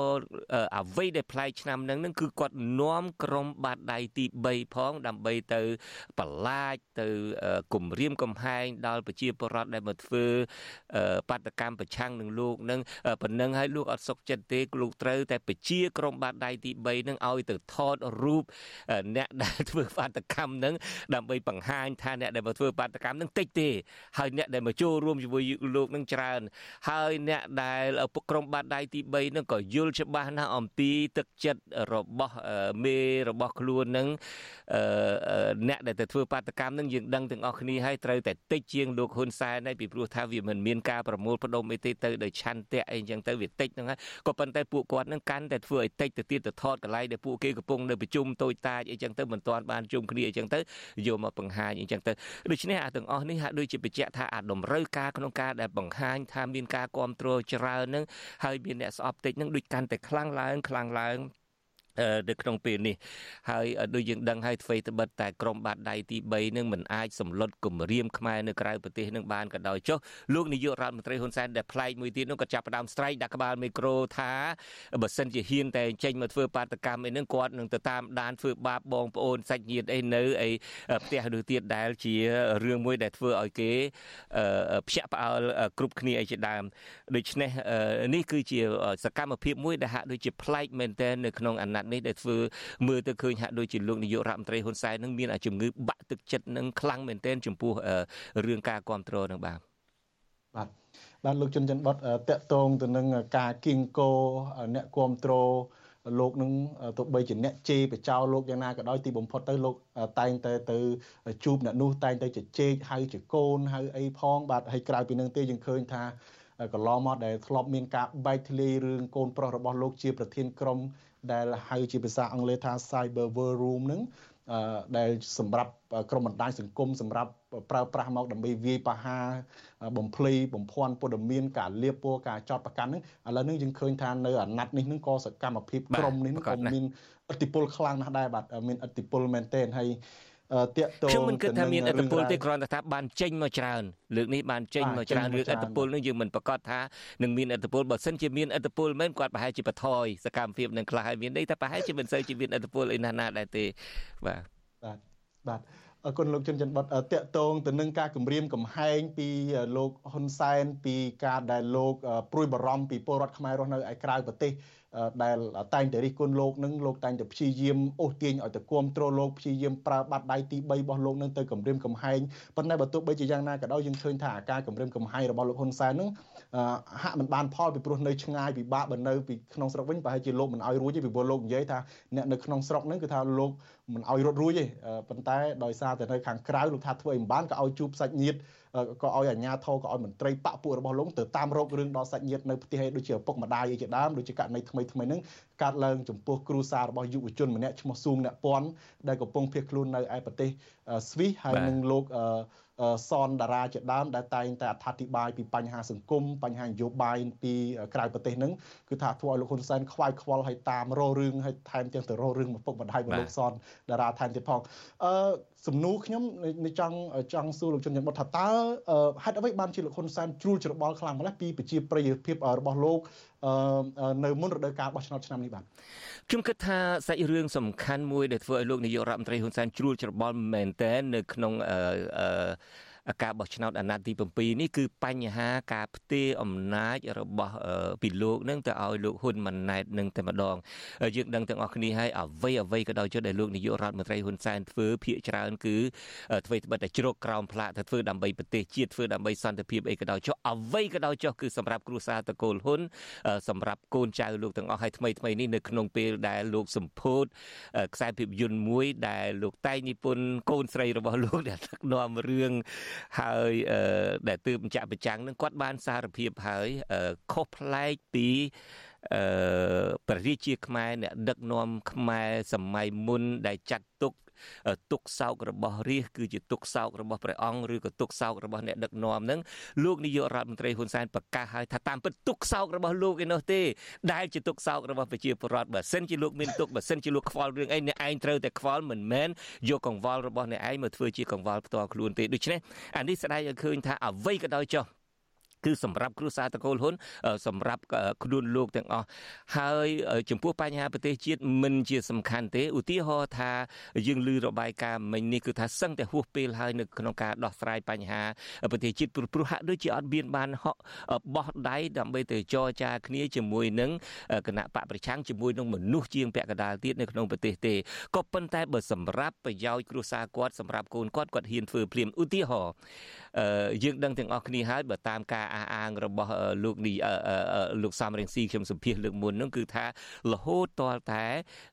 អ្វីដែលប្លែកឆ្នាំនឹងនឹងគឺគាត់នាំក្រុមបាតដៃទី3ផង ដើម្បីទៅបលាចទៅគម្រាមកំហែងដល់ប្រជាពលរដ្ឋដែលមកធ្វើបាតកម្មប្រឆាំងនឹងលោកនឹងប៉ុណ្ណឹងឲ្យលោកអត់សុខចិត្តទេលោកត្រូវតែប្រជាក្រុមបាតដៃទី3នឹងឲ្យទៅថតរូបអ្នកដែលធ្វើបាតកម្មនឹងដើម្បីបង្ហាញថាអ្នកដែលមកធ្វើបាតកម្មនឹងតិចទេហើយអ្នកដែលមកចូលរួមរួមជាមួយលោកនឹងច្រើនហើយអ្នកដែលក្រុមបាតដៃទី3នឹងក៏យល់ច្បាស់ណាស់អំពីទឹកចិត្តរបស់មេរបស់ខ្លួននឹងអ្នកដែលទៅធ្វើបាតកម្មនឹងយើងដឹងទាំងអស់គ្នាហើយត្រូវតែតិចជាងលោកហ៊ុនសែនហើយពីព្រោះថាវាមិនមានការប្រមូលផ្ដុំអីទេទៅដោយឆន្ទៈអីចឹងទៅវាតិចហ្នឹងហើយក៏ប៉ុន្តែពួកគាត់នឹងកាន់តែធ្វើឲ្យតិចទៅទៀតទៅថតកន្លែងដែលពួកគេកំពុងនៅប្រជុំតូចតាចអីចឹងទៅមិនទាន់បានជុំគ្នាអីចឹងទៅយកមកបង្ហាញអីចឹងទៅដូច្នេះអាទាំងអស់នេះហាក់ដូចជាបញ្ជាក់ថាអាតម្រូវការក្នុងការដែលបង្ហាញថាមានការគ្រប់គ្រងច្រើននឹងហើយមានអ្នកស្អប់តិចនឹងដូចកាន់តែខ្លាំងឡើងខ្លាំងឡើង នៅក្នុងពេលនេះហើយដូចយើងដឹងហើយអ្វីត្បិតតែក្រមបាតដៃទី3នឹងមិនអាចសម្លុតគម្រាមខ្មែរនៅក្រៅប្រទេសនឹងបានក៏ដោយចុះលោកនាយករដ្ឋមន្ត្រីហ៊ុនសែនដែលប្លែកមួយទៀតនោះក៏ចាប់ផ្ដើមស្រែកដាក់ក្បាលមីក្រូថាបើសិនជាហ៊ានតែចេញមកធ្វើបាតកម្មអីហ្នឹងគាត់នឹងទៅតាមដានធ្វើបាបបងប្អូនសាច់ញាតិអីនៅអីផ្ទះឬទៀតដែលជារឿងមួយដែលធ្វើឲ្យគេភ្ញាក់ផ្អើលគ្រប់គ្នាអីជាដើមដូច្នេះនេះគឺជាសកម្មភាពមួយដែលហាក់ដូចជាប្លែកមែនទែននៅក្នុងអាណត្តិនេះដែលធ្វើមើលទៅឃើញហាក់ដូចជាលោកនាយករដ្ឋមន្ត្រីហ៊ុនសែននឹងមានជំងឺបាក់ទឹកចិត្តនឹងខ្លាំងមែនទែនចំពោះរឿងការគ្រប់គ្រងនឹងបាទបាទបាទលោកជុនច័ន្ទបតតកតងទៅនឹងការគៀងគោអ្នកគ្រប់គ្រងលោកនឹងទោះបីជាអ្នកជេរបចោលោកយ៉ាងណាក៏ដោយទីបំផុតទៅលោកតែងតែទៅជួបអ្នកនោះតែងតែជជែកហៅជាកូនហៅអីផងបាទហើយក្រៅពីនឹងទេយើងឃើញថា កន្លងមកដែលធ្លាប់មានការបែកធ្លាយរឿងកូនប្រុសរបស់លោកជាប្រធានក្រុមដែលហៅជាភាសាអង់គ្លេសថា Cyber War Room ហ្នឹងដែលសម្រាប់ក្រុមបណ្ដាញសង្គមសម្រាប់ប្រើប្រាស់មកដើម្បីវាយប្រហារបំភ្លៃបំភាន់ព័ត៌មានការលៀបពណ៌ការចោតប្រកាន់ហ្នឹងឥឡូវនេះយើងឃើញថានៅអាណត្តិនេះហ្នឹងក៏សកម្មភាពក្រុមនេះក៏មានឥទ្ធិពលខ្លាំងណាស់ដែរបាទមានឥទ្ធិពលមែនទែនហើយ តាកតងខ្ញុំមិនគិតថាមានឥទ្ធិពលទេគ្រាន់តែថាបានចេញមកច្រើនលើកនេះបានចេញមកច្រើនរឿងឥទ្ធិពលនឹងយើងមិនប្រកាសថានឹងមានឥទ្ធិពលបើសិនជាមានឥទ្ធិពលមែនគាត់ប្រហែលជាបថយសកម្មភាពនឹងខ្លះហើយមានន័យថាប្រហែលជាមិនសូវជាមានឥទ្ធិពលអីណាស់ណាដែរទេបាទបាទបាទអរគុណលោកជុនច័ន្ទបតតកតងទៅនឹងការគម្រាមកំហែងពីលោកហ៊ុនសែនពីការដែលលោកព្រួយបារម្ភពីពលរដ្ឋខ្មែររស់នៅឯក្រៅប្រទេស ដែលតែងតែរិះគន់លោកនឹងលោកតែងតែព្យាយាមអូសទាញឲ្យទៅគ្រប់គ្រងលោកព្យាយាមប្រើបាត់ដៃទី3របស់លោកនឹងទៅគម្រាមកំហែងប៉ុន្តែបើទោះបីជាយ៉ាងណាក៏ដោយយើងឃើញថាការគម្រាមកំហែងរបស់លោកហ៊ុនសែននឹងហាក់មិនបានផលពីព្រោះនៅឆ្ងាយពិបាកបើនៅពីក្នុងស្រុកវិញប្រហែលជាលោកមិនឲ្យរួចទេពីព្រោះលោកនិយាយថាអ្នកនៅក្នុងស្រុកហ្នឹងគឺថាលោកមិនឲ្យរត់រួចទេប៉ុន្តែដោយសារតែនៅខាងក្រៅលោកថាធ្វើឲ្យមិនបានក៏ឲ្យជួបសាច់ញាតិ ក៏ឲ្យអាជ្ញាធរក៏ឲ្យមន្ត្រីបពពួករបស់លោកទៅតាមរោគរឿងដល់សាច់ញាតិនៅផ្ទះឯដូចជាឪពុកម្ដាយឯជាដើមដូចជាករណីថ្មីថ្មីហ្នឹងកើតឡើងចំពោះគ្រូសាររបស់យុវជនម្នាក់ឈ្មោះស៊ូងអ្នកពាន់ដែលកំពុងភៀសខ្លួននៅឯប្រទេសស្វីសហើយនឹងលោក សនតារាជាដើមដែលតែងតែអត្ថាធិប្បាយពីបញ្ហាសង្គមបញ្ហានយោបាយពីក្រៅប្រទេសហ្នឹងគឺថាធ្វើឲ្យលោកហ៊ុនសែនខ្វាយខ្វល់ហើយតាមរោរឿងហើយថែមទាំងទៅរោរឿងមកពុកម្ដាយរបស់លោកសនតារាថែមទៀតផងអឺសំណួរខ្ញុំចង់ចង់សួរលោកជនយ៉ាងបុតថាតើហេតុអ្វីបានជាលោកហ៊ុនសែនជ្រួលច្របល់ខ្លាំងម្ល៉េះពីប្រជាប្រិយភាពរបស់លោក នៅមុនរដូវកាលបោះឆ្នោតឆ្នាំនេះបាទខ្ញុំគិតថាសាច់រឿងសំខាន់មួយដែលធ្វើឲ្យលោកនាយករដ្ឋមន្ត្រីហ៊ុនសែនជ្រួលច្របល់មែនទែននៅក្នុងអឺ ការបោះឆ្នោតអាណត្តិទី7នេះគឺបញ្ហាការផ្ទេរអំណាចរបស់ពីលោកនឹងទៅឲ្យលោកហ៊ុនម៉ាណែតនឹងតែម្ដងយើងដឹងទាំងអស់គ្នាហើយអ្វីអ្វីក៏ដោយចុះដែលលោកនាយករដ្ឋមន្ត្រីហ៊ុនសែនធ្វើភាកច្រើនគឺធ្វើត្បិតតែជ្រកក្រោមផ្លាកទៅធ្វើដើម្បីប្រទេសជាតិធ្វើដើម្បីសន្តិភាពអីក៏ដោយចុះអ្វីក៏ដោយចុះគឺសម្រាប់គ្រួសារតកូលហ៊ុនសម្រាប់កូនចៅលោកទាំងអស់ហើយថ្មីថ្មីនេះនៅក្នុងពេលដែលលោកសម្ពោធខ្សែភាពយន្តមួយដែលលោកតែងនិពន្ធកូនស្រីរបស់លោកដែលដឹកនាំរឿងហើយដែលទើបចាក់ប្រចាំងនឹងគាត់បានសារភាពហើយខុសប្លែកពីអឺព្រះរាជាខ្មែរអ្នកដឹកនាំខ្មែរសម័យមុនដែលចាត់ទុក ទុកសោករបស់រាជគឺជាទុកសោករបស់ព្រះអង្គឬក៏ទុកសោករបស់អ្នកដឹកនាំនឹងលោកនាយករដ្ឋមន្ត្រីហ៊ុនសែនប្រកាសឲ្យថាតាមពិតទុកសោករបស់លោកឯនោះទេដែលជាទុកសោករបស់ប្រជាពលរដ្ឋបើសិនជាលោកមានទុកបើសិនជាលោកខ្វល់រឿងអីអ្នកឯងត្រូវតែខ្វល់មិនមែនយកកង្វល់របស់អ្នកឯងមកធ្វើជាកង្វល់ផ្ទាល់ខ្លួនទេដូច្នេះអានេះស្ដែងឲ្យឃើញថាអ្វីក៏ដោយចុះ គឺសម្រាប់គ្រួសារតកូលហ៊ុនសម្រាប់ខ្លួនលោកទាំងអស់ហើយចំពោះបញ្ហាប្រទេសជាតិមិនជាសំខាន់ទេឧទាហរណ៍ថាយើងឮរបាយការណ៍មិញនេះគឺថាសឹងតែហួសពេលហើយនៅក្នុងការដោះស្រាយបញ្ហាប្រទេសជាតិព្រោះហាក់ដូចជាអត់មានបានហកបោះដៃដើម្បីទៅចរចាគ្នាជាមួយនឹងគណៈបកប្រឆាំងជាមួយនឹងមនុស្សជាងពាក់កណ្ដាលទៀតនៅក្នុងប្រទេសទេក៏ប៉ុន្តែបើសម្រាប់ប្រយោជន៍គ្រួសារគាត់សម្រាប់កូនគាត់គាត់ហ៊ានធ្វើភ្លាមឧទាហរណ៍យើងដឹងទាំងអស់គ្នាហើយបើតាមការអះអាងរបស់លោកនេះលោកសំរងស៊ីខ្ញុំសម្ភាសលើកមុននោះគឺថារហូតតលតែ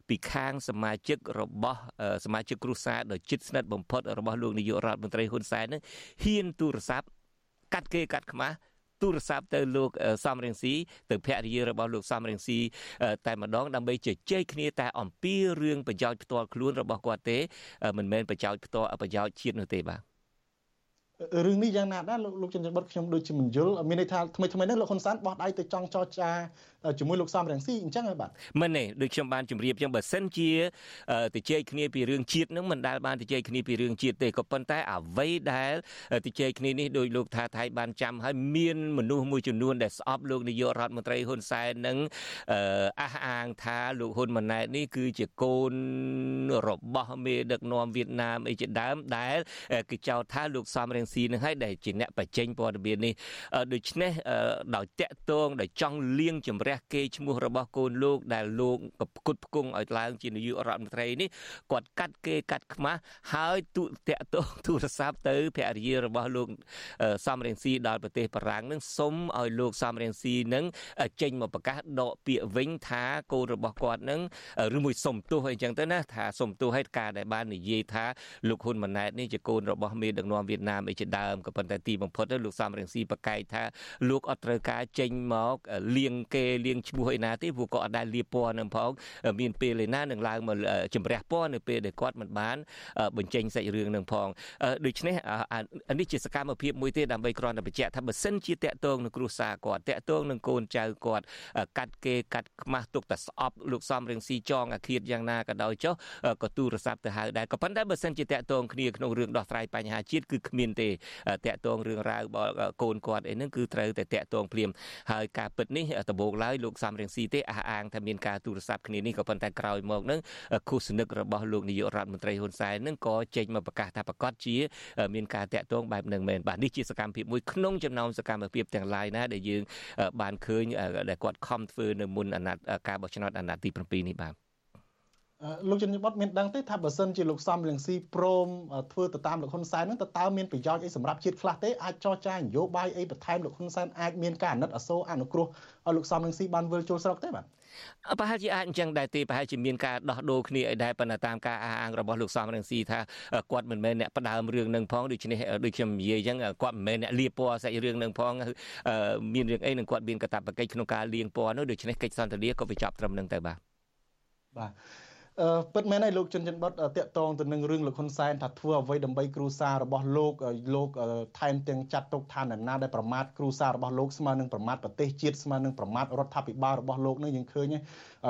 ពីខាងសមាជិករបស់សមាជិកគ្រួសារដ៏ជិតស្និទ្ធបំផុតរបស់លោកនាយករដ្ឋមន្ត្រីហ៊ុនសែននឹងហ៊ានទូរស័ព្ទកាត់គេកាត់ខ្មាស់ទូរស័ព្ទទៅលោកសំរងស៊ីទៅភរិយារបស់លោកសំរងស៊ីតែម្ដងដើម្បីជជែកគ្នាតែអំពីរឿងប្រយោជន៍ផ្ទាល់ខ្លួនរបស់គាត់ទេមិនមែនប្រយោជន៍ផ្ទាល់ប្រយោជន៍ជាតិនោះទេបាទ រឿងនេះយ៉ាងណាដែរលោកលោកចិនច័ន្ទបុតខ្ញុំដូចជាមិនយល់មានន័យថាថ្មីថ្មីនេះលោកហ៊ុនសែនបោះដៃទៅចង់ចរចា ជាមួយលោកសំរងស៊ីអញ្ចឹងហើយបាទមិនទេដូចខ្ញុំបានជម្រាបអញ្ចឹងបើសិនជាទៅជែកគ្នាពីរឿងជាតិនឹងមិនដែលបានទៅជែកគ្នាពីរឿងជាតិទេក៏ប៉ុន្តែអ្វីដែលទៅជែកគ្នានេះដោយលោកថាថៃបានចាំហើយមានមនុស្សមួយចំនួនដែលស្អប់លោកនាយករដ្ឋមន្ត្រីហ៊ុនសែននឹងអះអាងថាលោកហ៊ុនម៉ាណែតនេះគឺជាកូនរបស់មេដឹកនាំវៀតណាមអីជាដើមដែលគេចោទថាលោកសំរងស៊ីនឹងហើយដែលជាអ្នកបញ្ចេញព័ត៌មាននេះដូច្នេះដោយតាក់ទងដោយចង់លៀងជំរះគេឈ្មោះរបស់កូនលោកដែលលោកផ្គត់ផ្គង់ឲ្យឡើងជានាយករដ្ឋមន្ត្រីនេះគាត់កាត់គេកាត់ខ្មាស់ហើយទូតាក់ទងទូរស័ព្ទទៅភរិយារបស់លោកសំរងស៊ីដល់ប្រទេសបារាំងនឹងសុំឲ្យលោកសំរងស៊ីនឹងចេញមកប្រកាសដកពាក្យវិញថាកូនរបស់គាត់នឹងឬមួយសុំទោសអីចឹងទៅណាថាសុំទោសឲ្យការដែលបាននិយាយថាលោកហ៊ុនម៉ាណែតនេះជាកូនរបស់មេដឹកនាំវៀតណាមអីជាដើមក៏ប៉ុន្តែទីបំផុតលោកសំរងស៊ីប្រកែកថាលោកអត់ត្រូវការចេញមកលៀងគេលៀងឈ្មោះឯណាទេព្រោះក៏អត់ដែលលៀបពណ៌នឹងផងមានពេលឯណានឹងឡើងមកជំរះពណ៌នៅពេលដែលគាត់មិនបានបញ្ចេញសាច់រឿងនឹងផងដូច្នេះនេះជាសកម្មភាពមួយទេដើម្បីគ្រាន់តែបញ្ជាក់ថាបើសិនជាតាក់ទងនឹងគ្រួសារគាត់តាក់ទងនឹងកូនចៅគាត់កាត់គេកាត់ខ្មាស់ទុកតែស្អប់លោកសំរងស៊ីចងអាឃាតយ៉ាងណាក៏ដោយចុះក៏ទូរស័ព្ទទៅហៅដែរក៏ប៉ុន្តែបើសិនជាតាក់ទងគ្នាក្នុងរឿងដោះស្រាយបញ្ហាជាតិគឺគ្មានទេតាក់ទងរឿងរ៉ាវរបស់កូនគាត់អីហ្នឹងគឺត្រូវតែតាក់ទងភ្លាមហើយការពិតនេះដំបូងឡើយលោកសំរងស៊ីទេអះអាងថាមានការទូរស័ព្ទគ្នានេះក៏ប៉ុន្តែក្រោយមកហ្នឹងគូសនិករបស់លោកនាយករដ្ឋមន្ត្រីហ៊ុនសែនហ្នឹងក៏ចេញមកប្រកាសថាប្រកាសជា មានការតាក់ទងបែបហ្នឹងមែនបាទនេះជាសកម្មភាពមួយក្នុងចំណោមសកម្មភាពទាំងឡាយណាដែលយើងបានឃើញដែលគាត់ខំធ្វើនៅមុនអាណត្តិការបោះឆ្នោតអាណត្តិទី7នេះបាទ លោកជនបតមានដឹងទេថាបើសិនជាលោកសំរងស៊ីព្រមធ្វើទៅតាមលោកហ៊ុនសែនហ្នឹងតើតើមានប្រយោជន៍អីសម្រាប់ជាតិខ្លះទេអាចចរចានយោបាយអីបន្ថែមលោកហ៊ុនសែនអាចមានការអាណិតអាសូរអនុគ្រោះឲ្យលោកសំរងស៊ីបានវិលចូលស្រុកទេបាទប្រហែលជាអាចអញ្ចឹងដែរទេប្រហែលជាមានការដោះដូរគ្នាអីដែរប៉ុន្តែតាមការអះអាងរបស់លោកសំរងស៊ីថាគាត់មិនមែនអ្នកផ្ដើមរឿងនឹងផងដូច្នេះដូចខ្ញុំនិយាយអញ្ចឹងគាត់មិនមែនអ្នកលាពណ៌សាច់រឿងនឹងផងមានរឿងអីនឹងគាត់មានកាតព្វកិច្ចក្នុងការលាងពណ៌នោះដូច្នេះកិច្ចសន្ទនាក៏វាចប់ត្រឹមនឹងទៅបាទបាទអឺ ពិតមែនហើយលោកជុនច័ន្ទបុតតាក់ទងទៅនឹងរឿងលោកហ៊ុនសែនថាធ្វើអ្វីដើម្បីគ្រូសាររបស់លោកលោកថែមទាំងចាត់ទុកឋានណាដែលប្រមាថគ្រូសាររបស់លោកស្មើនឹងប្រមាថប្រទេសជាតិស្មើនឹងប្រមាថរដ្ឋាភិបាលរបស់លោកនឹងយើងឃើញ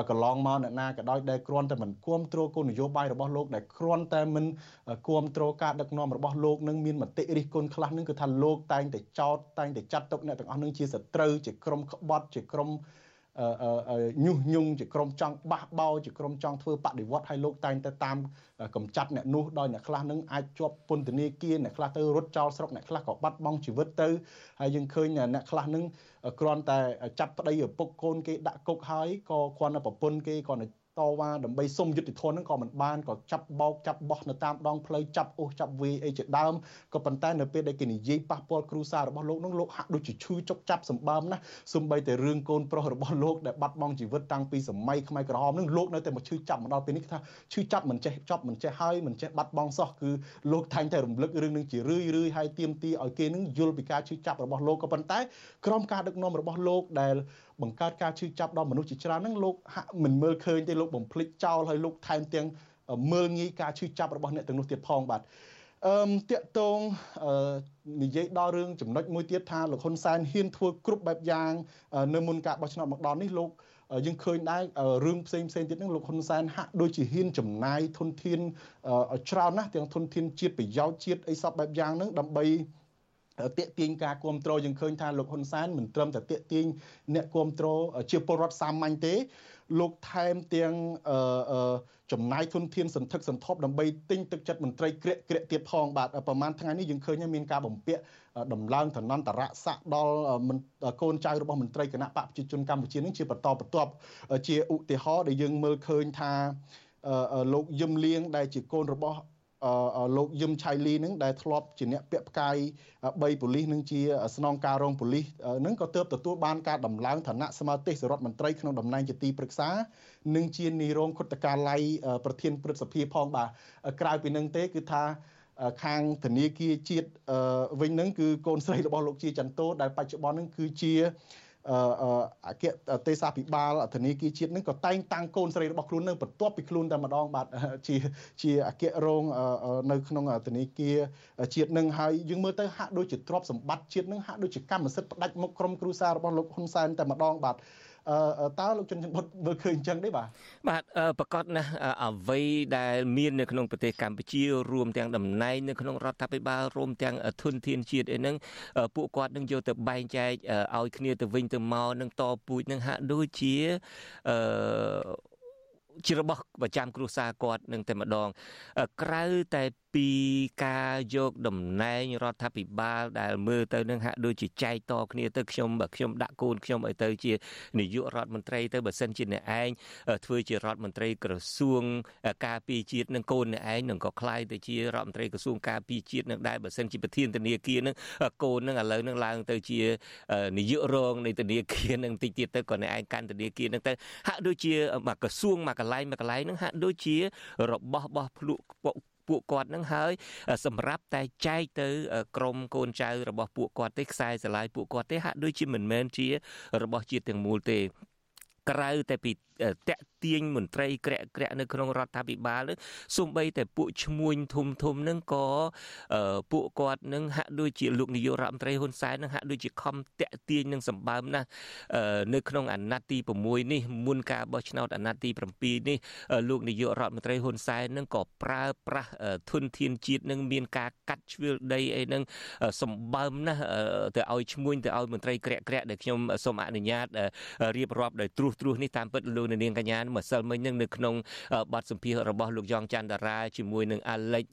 កន្លងមកអ្នកណាក៏ដោយដែលគ្រាន់តែមិនគ្រប់គ្រងគោលនយោបាយរបស់លោកដែលគ្រាន់តែមិនគ្រប់គ្រងការដឹកនាំរបស់លោកនឹងមានមតិរិះគន់ខ្លះនឹងគឺថាលោកតែងតែចោទតែងតែចាត់ទុកអ្នកទាំងអស់នឹងជាសត្រូវជាក្រុមក្បត់ជាក្រុម ញុះញង់ជាក្រុមចង់បះបោជាក្រុមចង់ធ្វើបដិវត្តឲ្យលោកតែងតែតាមកំចាត់អ្នកនោះដោយអ្នកខ្លះនឹងអាចជាប់ពន្ធនាគារអ្នកខ្លះទៅរត់ចោលស្រុកអ្នកខ្លះក៏បាត់បង់ជីវិតទៅហើយយើងឃើញអ្នកខ្លះនឹងគ្រាន់តែចាប់ប្តីឪពុកកូនគេដាក់គុកហើយក៏គ្រាន់តែប្រពន្ធគេគ្រាន់តែ តវ៉ាដើម្បីសុំយុត្តិធម៌ហ្នឹងក៏មិនបានក៏ចាប់បោកចាប់បោះនៅតាមដងផ្លូវចាប់អូសចាប់វាអីជាដើមក៏ប៉ុន្តែនៅពេលដែលគេនិយាយប៉ះពាល់គ្រួសាររបស់លោកហ្នឹងលោកហាក់ដូចជាឈឺចុកចាប់សម្បើមណាសំបីតែរឿងកូនប្រុសរបស់លោកដែលបាត់បង់ជីវិតតាំងពីសម័យខ្មែរក្រហមហ្នឹងលោកនៅតែមកឈឺចាប់មកដល់ពេលនេះថាឈឺចាប់មិនចេះចប់មិនចេះហើយមិនចេះបាត់បង់សោះគឺលោកតែងតែរំលឹករឿងនឹងជារឿយរឿយហើយទៀមទីឲ្យគេនឹងយល់ពីការឈឺចាប់របស់លោកក៏ប៉ុន្តែក្រុមការដឹកនាំរបស់លោកដែលបង្កើតការឈឺចាប់ដល់មនុស្សជាច្រើនហ្នឹងលោកហាក់មិនមើលឃើញទេលោកបំភ្លេចចោលហើយលោកថែមទាំងមើលងាយការឈឺចាប់របស់អ្នកទាំងនោះទៀតផងបាទអឺតាកតងនិយាយដល់រឿងចំណុចមួយទៀតថាលោកហ៊ុនសែនហ៊ានធ្វើគ្រប់បែបយ៉ាង នៅមុនការបោះឆ្នោតមកដល់នេះលោកយើងឃើញដែររឿងផ្សេងផ្សេងទៀតហ្នឹងលោកហ៊ុនសែនហាក់ដូចជាហ៊ានចំណាយធនធានច្រើនណាស់ទាំងធនធានជាតិប្រយោជន៍ជាតិអីសពបែបយ៉ាងហ្នឹងដើម្បី តាកទាញការគ្រប់គ្រងយើងឃើញថាលោកហ៊ុនសែនមិនត្រឹមតែតាកទាញអ្នកគ្រប់គ្រងជាពលរដ្ឋសាមញ្ញទេ លោកថែមទាំងចំណាយធនធានសន្ធឹកសន្ធាប់ដើម្បីទិញទឹកចិត្តមន្ត្រីក្រាក់ក្រាក់ទៀតផងបាទប្រហែលថ្ងៃនេះយើងឃើញមានការបំពាក់ដំឡើងឋានន្តរស័ក្តិដល់កូនចៅរបស់មន្ត្រីគណៈបកប្រជាជនកម្ពុជានឹងជាបន្តបន្ទាប់ជាឧទាហរណ៍ដែលយើងមើលឃើញថាលោកយឹមលៀងដែលជាកូនរបស់ លោកយឹមឆៃលីនឹងដែលធ្លាប់ជាអ្នកពាក់ផ្កាយ3ប៉ូលីសនឹងជាស្នងការរងប៉ូលីសនឹងក៏ទើបទទួលបានការដំឡើងឋានៈសមាជិករដ្ឋមន្ត្រីក្នុងតំណែងជាទីប្រឹក្សានិងជានាយរងខុទ្ទកាល័យប្រធានព្រឹទ្ធសភាផងបាទក្រៅពីនឹងទេគឺថាខាងធនាគារជាតិវិញនឹងគឺកូនស្រីរបស់លោកជាចន្ទោដែលបច្ចុប្បន្ននឹងគឺជា អគ្គទេសាភិបាលធនាគារជាតិនឹងក៏តែងតាំងកូនស្រីរបស់ខ្លួននឹងបន្ទាប់ពីខ្លួនតែម្ដងបាទជាជាអគ្គរងនៅក្នុងធនាគារជាតិនឹងហើយយើងមើលទៅហាក់ដូចជាទ្រព្យសម្បត្តិជាតិនឹងហាក់ដូចជាកម្មសិទ្ធិផ្ដាច់មុខក្រុមគ្រួសាររបស់លោកហ៊ុនសែនតែម្ដងបាទអឺ តើលោកជនច័ន្ទបុតមើលឃើញអញ្ចឹងទេបាទបាទប្រកាសណាស់អ្វីដែលមាននៅក្នុងប្រទេសកម្ពុជារួមទាំងតំណែងនៅក្នុងរដ្ឋាភិបាលរួមទាំងធនធានជាតិអីហ្នឹងពួកគាត់នឹងយកទៅបែងចែកឲ្យគ្នាទៅវិញទៅមកនឹងតពូជនឹងហាក់ដូចជាអឺជារបស់ប្រចាំគ្រួសារគាត់នឹងតែម្ដងក្រៅតែ ពីការយកតំណែងរដ្ឋាភិបាលដែលមើលទៅនឹងហាក់ដូចជាចែកតគ្នាទៅខ្ញុំបើខ្ញុំដាក់កូនខ្ញុំឲ្យទៅជានាយករដ្ឋមន្ត្រីទៅបើសិនជាអ្នកឯងធ្វើជារដ្ឋមន្ត្រីក្រសួងការពារជាតិនឹងកូនអ្នកឯងនឹងក៏ខ្លាយទៅជារដ្ឋមន្ត្រីក្រសួងការពារជាតិនឹងដែរបើសិនជាប្រធានធនាគារនឹងកូននឹងឥឡូវនឹងឡើងទៅជានាយករងនៃធនាគារនឹងតិចទៀតទៅក៏អ្នកឯងកាន់ធនាគារនឹងទៅហាក់ដូចជាមួយក្រសួងមួយកន្លែងមួយកន្លែងនឹងហាក់ដូចជារបស់បោះភ្លុក ពួកគាត់នឹងហើយសម្រាប់តែចែកទៅក្រុមកូនចៅរបស់ពួកគាត់ទេខ្សែស្រឡាយពួកគាត់ទេហាក់ដូចជាមិនមែនជារបស់ជាតិទាំងមូលទេ ក្រៅតែពីតាក់ទាញមន្ត្រីក្រាក់ក្រាក់នៅក្នុងរដ្ឋាភិបាលនឹងសូម្បីតែពួកឈ្មួញធំធំនឹងក៏ពួកគាត់នឹងហាក់ដូចជាលោកនាយករដ្ឋមន្ត្រីហ៊ុនសែននឹងហាក់ដូចជាខំតាក់ទាញនឹងសម្បើមណាស់នៅក្នុងអាណត្តិទី6នេះមុនការបោះឆ្នោតអាណត្តិទី7នេះលោកនាយករដ្ឋមន្ត្រីហ៊ុនសែននឹងក៏ប្រើប្រាស់ធនធានជាតិនឹងមានការកាត់ជ្រឿលដីអីនឹងសម្បើមណាស់ទៅឲ្យឈ្មួញទៅឲ្យមន្ត្រីក្រាក់ក្រាក់ដែលខ្ញុំសូមអនុញ្ញាតរៀបរាប់ដោយត្រួសត្រាសនេះតាមពិតលោកនាងកញ្ញាម្សិលមិញនឹងនៅក្នុងបទសម្ភាសរបស់លោកយ៉ងច័ន្ទតារាជាមួយនឹងអាលិច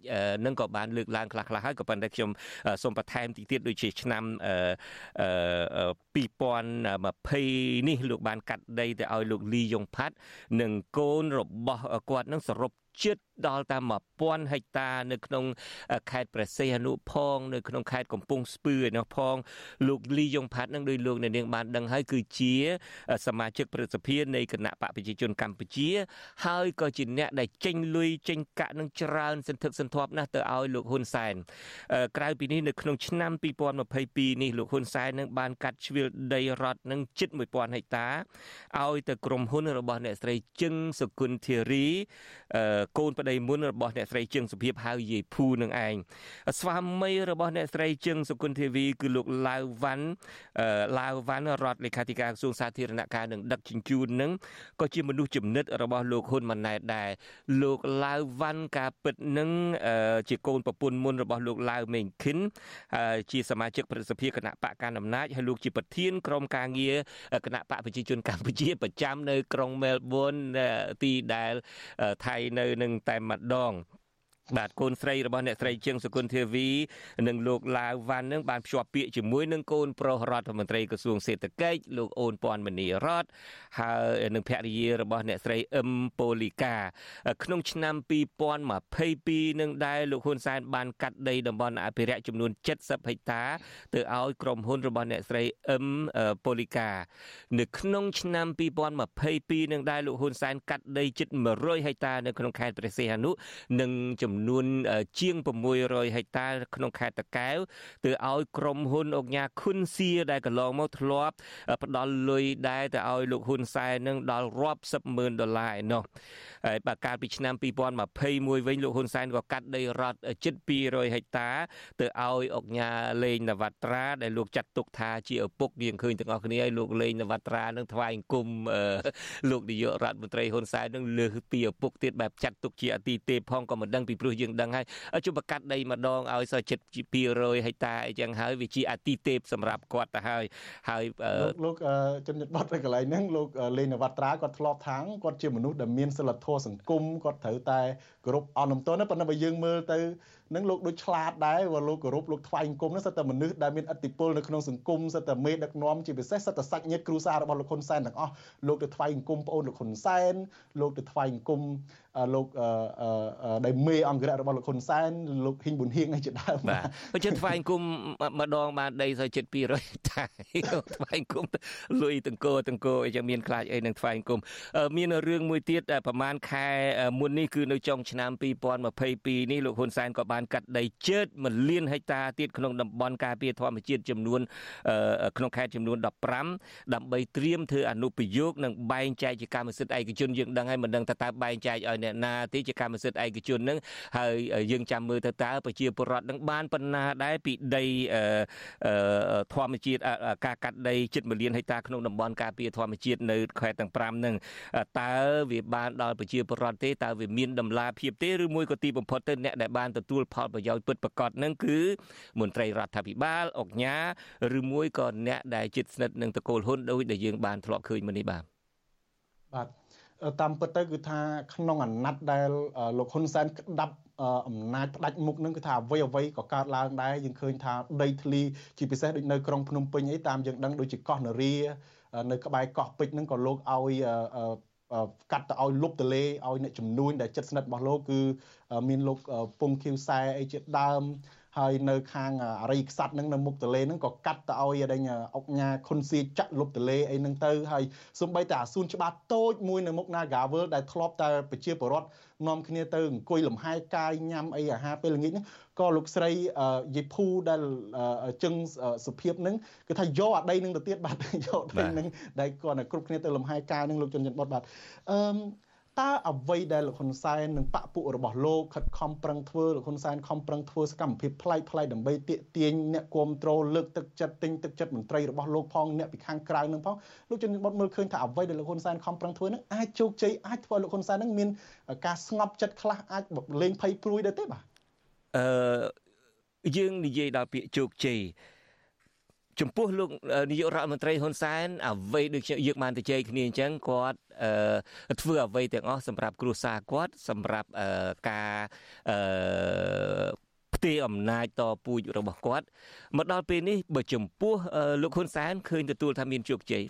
នឹងក៏បានលើកឡើងខ្លះៗហើយក៏ប៉ុន្តែខ្ញុំសូមបន្ថែមតិចទៀតដូចជាឆ្នាំ2020នេះលោកបានកាត់ដីទៅឲ្យលោកលីយ៉ុងផាត់និងកូនរបស់គាត់នឹងសរុប ជិតដល់តាម1000ហិកតានៅក្នុងខេត្តព្រះសីហនុផង នៅក្នុងខេត្តកំពង់ស្ពឺឯនោះផង លោកលីយ៉ុងផាត់នឹងដោយលោកអ្នកនាងបានដឹងហើយគឺជា សមាជិកប្រសិទ្ធិនៃគណៈបកប្រជាជនកម្ពុជា ហើយក៏ជាអ្នកដែលចេញលុយចេញកាក់នឹងច្រើនសន្ធឹកសន្ធាប់ណាស់ទៅឲ្យលោកហ៊ុនសែនក្រៅពីនេះនៅក្នុងឆ្នាំ2022នេះលោកហ៊ុនសែននឹងបានកាត់ជ្រឿលដីរដ្ឋនឹងជិត1000ហិកតាឲ្យទៅក្រុមហ៊ុនរបស់អ្នកស្រីជឹងសុគន្ធធារីកូនប្តីមុនរបស់អ្នកស្រីជឹងសុភាពហៅយាយភូនឹងឯងស្វាមីរបស់អ្នកស្រីជឹងសុគន្ធធាវីគឺលោកឡាវវ៉ាន់ឡាវវ៉ាន់រដ្ឋលេខាធិការក្រសួងសាធារណការនិងដឹកជញ្ជូននឹងក៏ជាមនុស្សចំណិតរបស់លោកហ៊ុនម៉ាណែតដែរលោកឡាវវ៉ាន់ការពិតនឹងជាកូនប្រពន្ធមុនរបស់លោកឡាវមេងខិនជាសមាជិកប្រសិទ្ធិគណៈបកកណ្ដាលអំណាចហើយលោកជាប្រធានក្រុមការងារគណៈបកប្រជាជនកម្ពុជាប្រចាំនៅក្រុងមែលប៊នទីដែលថៃនៅនឹងតែម្ដង បាទកូនស្រីរបស់អ្នកស្រីជើងសុគន្ធធាវីនិងលោកឡាវវ៉ាន់នឹងបានភ្ជាប់ពាក្យជាមួយនឹងកូនប្រុសរដ្ឋមន្ត្រីក្រសួងសេដ្ឋកិច្ចលោកអូនពាន់មនីរតហើយនឹងភរិយារបស់អ្នកស្រីអឹមប៉ូលីកាក្នុងឆ្នាំ2022នឹងដែរលោកហ៊ុនសែនបានកាត់ដីតំបន់អភិរក្សចំនួន70ហិកតាទៅឲ្យក្រុមហ៊ុនរបស់អ្នកស្រីអឹមប៉ូលីកានៅក្នុងឆ្នាំ2022នឹងដែរលោកហ៊ុនសែនកាត់ដីជិត100ហិកតានៅក្នុងខេត្តព្រះសីហនុនិងចំនួនជាង600ហិកតាក្នុងខេត្តតាកែវទៅឲ្យក្រុមហ៊ុនអុកញ៉ាខុនសៀដែលកន្លងមកធ្លាប់ផ្ដល់លុយដែរទៅឲ្យលោកហ៊ុនសែននឹងដល់រាប់សិបម៉ឺនដុល្លារឯណោះហើយបើកាលពីឆ្នាំ2021វិញលោកហ៊ុនសែនក៏កាត់ដីរដ្ឋជិត200ហិកតាទៅឲ្យអុកញ៉ាលេងនវត្រាដែលលោកចាត់ទុកថាជាឪពុកយើងឃើញទាំងអស់គ្នាហើយលោកលេងនវត្រានឹងថ្វាយអង្គមលោកនាយករដ្ឋមន្ត្រីហ៊ុនសែននឹងលើសពីឪពុកទៀតបែបចាត់ទុកជាអទីទេពផងក៏មិនដឹងពីព្រោះយើងដឹងហើយជុំបកាត់ដីម្ដងឲ្យសោះជិត200ហិកតាអីចឹងហើយវាជាអទីទេពសម្រាប់គាត់ទៅហើយហើយលោកជនជាតិបត់នៅកន្លែងហ្នឹងលោកលេងនវត្រាគាត់ធ្លាប់ថាងគាត់ជាមនុស្សដែលមានសិលធម៌សង្គមគាត់ត្រូវតែគោរពអនុមតនប៉ុន្តែបើយើងមើលទៅ នឹងលោកដូចឆ្លាតដែរว่าលោកគោរពលោកថ្វាយអង្គមនោះសិតតែមនុស្សដែលមានឥទ្ធិពលនៅក្នុងសង្គមសិតតែមេដឹកនាំជាពិសេសសិតតែសាច់ញាតិគ្រួសាររបស់លោកហ៊ុនសែនទាំងអស់លោកទៅថ្វាយអង្គមប្អូនលោកហ៊ុនសែនលោកទៅថ្វាយអង្គមលោកដែលមេអង្គរៈរបស់លោកហ៊ុនសែនលោកហ៊ីងប៊ុនហៀងនេះជាដើមបាទបើជិតថ្វាយអង្គមម្ដងបានដីសោះជិត200តែថ្វាយអង្គមលុយតង្គោតង្គោអីចឹងមានខ្លាចអីនឹងថ្វាយអង្គមមានរឿងមួយទៀតប្រហែលខែមុននេះគឺនៅចុងឆ្នាំ2022នេះលោកហ៊ុនសែនក៏បានកាត់ដីជើត1លានហិកតាទៀតក្នុងតំបន់ការពារធម្មជាតិចំនួនក្នុងខេត្តចំនួន15ដើម្បីត្រៀមធ្វើអនុប្រយោគនិងបែងចែកជាកម្មសិទ្ធិឯកជនយើងដឹងហើយមិនដឹងថាតើបែងចែកឲ្យអ្នកណាទេជាកម្មសិទ្ធិឯកជននឹងហើយយើងចាំមើលទៅតើប្រជាពលរដ្ឋនឹងបានប៉ុណ្ណាដែរពីដីធម្មជាតិការកាត់ដីជិត1លានហិកតាក្នុងតំបន់ការពារធម្មជាតិនៅខេត្តទាំង5នឹងតើវាបានដល់ប្រជាពលរដ្ឋទេតើវាមានដំណាភាពទេឬមួយក៏ទីបំផុតទៅអ្នកដែលបានទទួលផលប្រយោជន៍ពិតប្រាកដនឹងគឺមន្ត្រីរដ្ឋាភិបាលអុកញ៉ាឬមួយក៏អ្នកដែលជិតស្និទ្ធនឹងតកូលហ៊ុនដោយដែលយើងបានធ្លាប់ឃើញមុននេះបាទបាទតាមពិតទៅគឺថាក្នុងអាណត្តិដែលលោកហ៊ុនសែនក្តាប់អំណាចផ្ដាច់មុខនឹងគឺថាអ្វីអ្វីក៏កើតឡើងដែរយើងឃើញថាដីធ្លីជាពិសេសដូចនៅក្រុងភ្នំពេញអីតាមយើងដឹងដូចជាកោះនរានៅក្បែរកោះពេជ្រនឹងក៏លោកឲ្យ កាត់ទៅឲ្យលុបទលេឲ្យអ្នកចំនួនដែលចិត្តស្និទ្ធរបស់លោកគឺមានលោកពងខៀវសែអីជាដើម ហើយនៅខាងអរិយខ្សាត់នឹងនៅមុខទលេនឹងក៏កាត់ទៅឲ្យដេញអុកញ៉ាខុនសៀចាក់លុបទលេអីនឹងទៅហើយសំបីតែអាស៊ូនច្បារតូចមួយនៅមុខ Nagawal ដែលធ្លាប់តែប្រជាពលរដ្ឋនាំគ្នាទៅអង្គុយលំហែកាយញ៉ាំអីអាហារពេលល្ងាចហ្នឹងក៏លោកស្រីយីភូដែលជឹងសុភាពហ្នឹងគឺថាយកអាដីនឹងទៅទៀតបាទយកដីនឹងដែលគាត់គ្រប់គ្នាទៅលំហែកាយនឹងលោកជនច័ន្ទបុតបាទអឺ តើអ្វីដែលលោកហ៊ុនសែននិងបពពួករបស់លោកខិតខំប្រឹងធ្វើលោកហ៊ុនសែនខំប្រឹងធ្វើសកម្មភាពប្លែកប្លែកដើម្បីទាក់ទាញអ្នកគ្រប់គ្រងលើកទឹកចិត្តទិញទឹកចិត្តមន្ត្រីរបស់លោកផងអ្នកពីខាងក្រៅនឹងផងលោកជំនិនបុតមើលឃើញថាអ្វីដែលលោកហ៊ុនសែនខំប្រឹងធ្វើនឹងអាចជោគជ័យអាចធ្វើលោកហ៊ុនសែននឹងមានការស្ងប់ចិត្តខ្លះអាចលេងភ័យព្រួយដែរទេបាទអឺយើងនិយាយដល់ពាក្យជោគជ័យ ចំពោះលោកនាយករដ្ឋមន្ត្រីហ៊ុនសែនអ្វីដូចយើងបានទៅជែកគ្នាអញ្ចឹងគាត់ធ្វើអ្វីទាំងអស់សម្រាប់គ្រួសារគាត់សម្រាប់ការផ្ទេរអំណាចតពូជរបស់គាត់មកដល់ពេលនេះបើចំពោះលោកហ៊ុនសែនឃើញទទួលថាមានជោគជ័យ